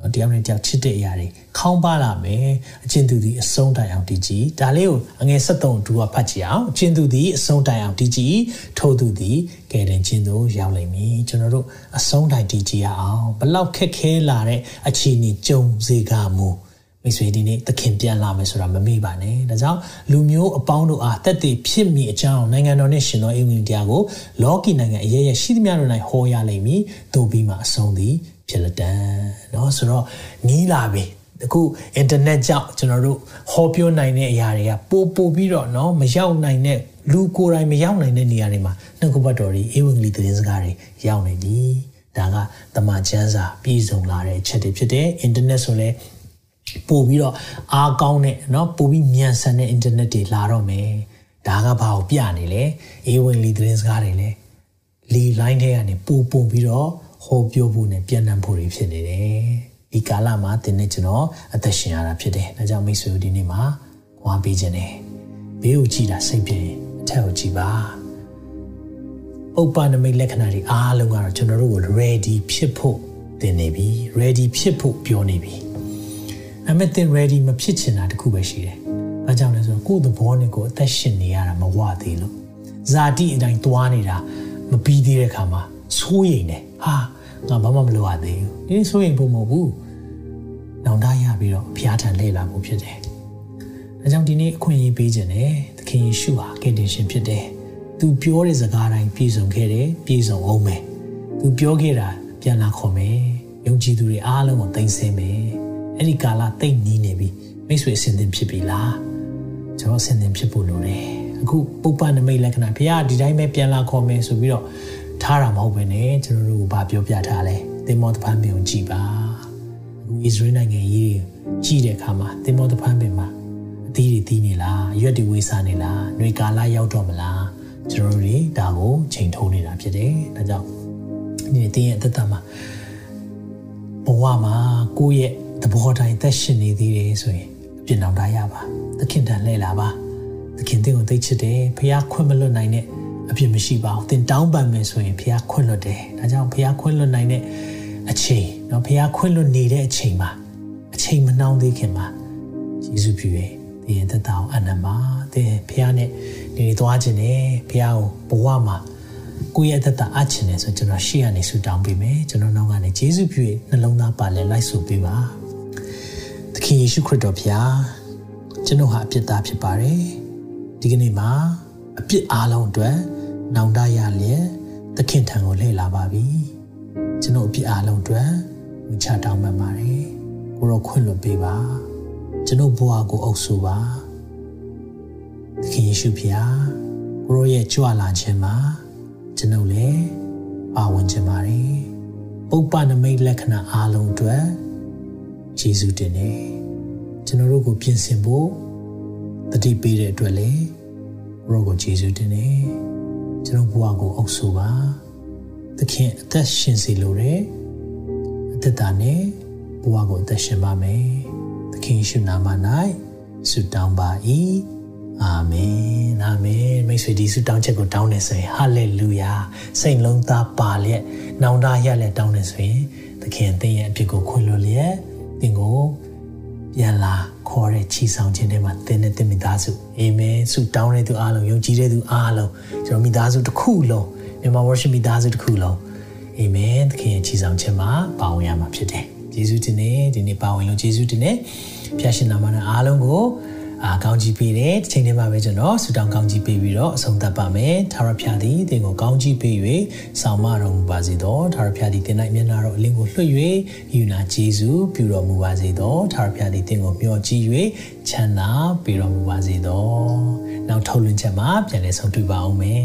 နော်တရားနဲ့တရားချစ်တဲ့အရာတွေခေါင်းပါလာမယ်အချင်းသူသည်အဆုံးတိုင်အောင်တည်ကြည်ဒါလေးကိုအငယ်73ဒူကဖတ်ကြည့်အောင်အချင်းသူသည်အဆုံးတိုင်အောင်တည်ကြည်ထို့သူသည်ကယ်တင်ခြင်းသို့ရောက်လိမ့်မည်ကျွန်တော်တို့အဆုံးတိုင်တည်ကြည်ရအောင်ဘလောက်ခက်ခဲလာတဲ့အခြေအနေကြုံစေကမူ မိတ်ဆွေဒီနေ့သခင်ပြန်လာမယ်ဆိုတာမမေ့ပါနဲ့။ဒါကြောင့်လူမျိုးအပေါင်းတို့အားတက်တည်ဖြစ်မိအကြောင်းနိုင်ငံတော်နဲ့ရှင်တော်အင်ဝင်တရားကိုလောကီနိုင်ငံအရေးရရှိသမျှတို့၌ဟောရလိမ့်မည်။သို့ပြီးမှအဆုံးသည်ဖြစ်လက်တန်။နော်ဆိုတော့နီးလာပြီ။အခုအင်တာနက်ကြောင့်ကျွန်တော်တို့ဟောပြောနိုင်တဲ့အရာတွေကပို့ပို့ပြီးတော့နော်မရောက်နိုင်တဲ့လူကိုယ်တိုင်မရောက်နိုင်တဲ့နေရာတွေမှာနှုတ်ကပတ်တော်တွေအေဝံဂေလိသတင်းစကားတွေရောက်နေပြီ။ဒါကတမန်ကျမ်းစာပြည်စုံလာတဲ့အချက်တွေဖြစ်တယ်။အင်တာနက်ဆိုလည်း ပို့ပြီးတော့အားကောင်းတဲ့เนาะပို့ပြီးမြန်ဆန်တဲ့အင်တာနက်တွေလာတော့မယ်ဒါကဘာကိုပြနေလဲအေဝံဂေလိသတင်းစကားတွေလဲလီလိုင်းထဲကနေပို့ပို့ပြီးတော့ဟောပြောဖို့နဲ့ပြန်နှံဖို့တွေဖြစ်နေတယ်ဒီကာလမှာတင်းနဲ့ကျွန်တော်အသက်ရှင်ရတာဖြစ်တယ်ဒါကြောင့်မိတ်ဆွေတို့ဒီနေ့မှာဝါပေးခြင်းတယ်ဘေးကိုကြည့်တာစိတ်ပြေအထက်ကိုကြည့်ပါဥပ္ပနမိတ်လက္ခဏာတွေအားလုံးကတော့ကျွန်တော်တို့ကို ready ဖြစ်ဖို့တင်နေပြီ ready ဖြစ်ဖို့ပြောနေပြီ အမေတင် ready မဖြစ်ချင်တာတခုပဲရှိတယ်။ဘာကြောင့်လဲဆိုတော့ကိုယ့်သဘောနဲ့ကိုယ်အသက်ရှင်နေရတာမဝသေးလို့ဇာတိအတိုင်းသွားနေတာမပြီးသေးတဲ့ခါမှာစိုးရိမ်တယ်။ဟာငါဘာမှမလုပ်ရသေးဘူးဒီဆိုရင်ပုံမဟုတ်ဘူးနောင်တရပြီးတော့ဖျားထန်လဲလာမှုဖြစ်တယ်ဒါကြောင့်ဒီနေ့အခွင့်အရေးပေးခြင်းနဲ့သခင်ယေရှုဟာကယ်တင်ရှင်ဖြစ်တယ်သူပြောတဲ့စကားတိုင်းပြည့်စုံခဲ့တယ်ပြည့်စုံအောင်မယ်သူပြောခဲ့တာပြန်လာခေါ်မယ်ယုံကြည်သူတွေအားလုံးကိုသိသိမယ် အဲ့ဒီကာလတိတ်နီးနေပြီမိတ်ဆွေအစဉ်သင်ဖြစ်ပြီလားကျွန်တော်အစဉ်သင်ဖြစ်ဖို့လိုတယ်အခုပုပ္ပနမိတ်လက္ခဏာဘုရားဒီတိုင်းပဲပြန်လာခေါ်မယ်ဆိုပြီးတော့ထားတာမဟုတ်ပဲねကျွန်တော်တို့ကဘာပြောပြထားလဲသင်္ဘောတပန်းပင်ကိုကြည်ပါအခုဣသရေလနိုင်ငံကြီးကြည်တဲ့အခါမှာသင်္ဘောတပန်းပင်မှာအသီးတွေသီးနေလားရွက်တွေဝေးစားနေလားຫນွေကာလရောက်တော့မလားကျွန်တော်တို့တွေဒါကိုချိန်ထိုးနေတာဖြစ်တယ်ဒါကြောင့်ဒီနေ့တင်းရဲ့အသက်တာမှာဘဝမှာကိုယ့်ရဲ့ သဘောတိုင်းသက်ရှင်နေသေးတယ်ဆိုရင်အပြစ်နောင်တရပါသခင်တန်လှည့်လာပါသခင်တင့်ကိုသိချစ်တယ်ဖះခွင့်မလွတ်နိုင်တဲ့အပြစ်မရှိပါဘူးသင်တောင်းပန်မယ်ဆိုရင်ဖះခွင့်လွတ်တယ်ဒါကြောင့်ဖះခွင့်လွတ်နိုင်တဲ့အချိန်เนาะဖះခွင့်လွတ်နေတဲ့အချိန်မှာအချိန်မနှောင်းသေးခင်မှာယေရှုပြုရဲ့သင်ရဲ့သက်တာကိုအနံပါသင်ဖះနဲ့နေနေသွားခြင်းနဲ့ဖះကိုဘဝမှာ ကိုယ့်ရဲ့အသက်တာအချင်တယ်ဆိုကျွန်တော်ရှေ့ကနေဆူတောင်းပေးမယ်ကျွန်တော်နောက်ကနေယေရှုပြုရဲ့နှလုံးသားပါလဲလိုက်ဆိုပေးပါသ ခင်ယေရှုခရစ်တော်ဖျားကျွန်တော်ဟာအပြစ်သားဖြစ်ပါတယ်ဒီကနေ့မှာအပြစ်အားလုံးအတွက်နောင်တရလျက်သခင်ထံကိုလှည့်လာပါပြီကျွန်တော်အပြစ်အားလုံးအတွက်ဝင်ချတောင်းပန်ပါတယ်ကိုရောခွင့်လွှတ်ပေးပါကျွန်တော်ဘဝကိုအုပ်ဆိုပါသခင်ယေရှုဖျားကိုရောရဲ့ကြွလာခြင်းမှာကျွန်ုပ်လည်းပါဝင်ခြင်းပါတယ်ပုပ္ပနမိတ်လက္ခဏာအားလုံးအတွက်ယေရှုတင်နေ ကျွန်တော်တို့ကိုပြင်ဆင်ဖို့တတိပေးတဲ့အတွက်လည်းရောကိုယေရှုတင်နေကျွန်တော်ဘဝကိုအုပ်ဆိုပါသခင်အသက်ရှင်စေလိုတဲ့အသက်တာနဲ့ဘဝကိုအသက်ရှင်ပါမယ်သခင်ယေရှုနာမ၌ဆုတောင်းပါ၏အာမင်အာမင်မိတ်ဆွေဒီဆုတောင်းချက်ကိုတောင်းနေဆိုရင်ဟာလေလုယာစိတ်လုံးသားပါလျက်နောင်တရလျက်တောင်းနေဆိုရင်သခင်သင်ရဲ့အဖြစ်ကိုခွင့်လွှတ်လျက်သင်ကို ပြန်လာခေါ်တဲ့ချီဆောင်ခြင်းတွေမှာသင်နဲ့သင်မိသားစုအာမင်ဆုတောင်းတဲ့သူအားလုံးယုံကြည်တဲ့သူအားလုံးကျွန်တော်မိသားစုတစ်ခုလုံးမြန်မာ worship မိသားစုတစ်ခုလုံးအာမင်သခင်ရဲ့ချီဆောင်ခြင်းမှာပါဝင်ရမှာဖြစ်တယ်ယေရှုတင်နေဒီနေ့ပါဝင်လို့ယေရှုတင်နေဖျားရှင်နာမနဲ့အားလုံးကို အာကောင်းကြီးပေးတယ်ဒီချိန်ထဲမှာပဲကျွန်တော်ဆူတောင်းကောင်းကြီးပေးပြီးတော့အဆုံးသတ်ပါမယ်ထာဝရဘုရားသည်သင်ကိုကောင်းကြီးပေး၍ဆောင်မတော်မူပါစေသောထာဝရဘုရားသည်သင်၌မျက်နာတော်အလင်းကိုလွှတ်၍ယူနာဂျေဇုပြုတော်မူပါစေသောထာဝရဘုရားသည်သင်ကိုမျှော်ကြည့်၍ချမ်းသာပေးတော်မူပါစေသောနောက်ထုတ်လွှင့်ချက်မှာပြန်လည်ဆုံးတွေ့ပါအောင်မယ်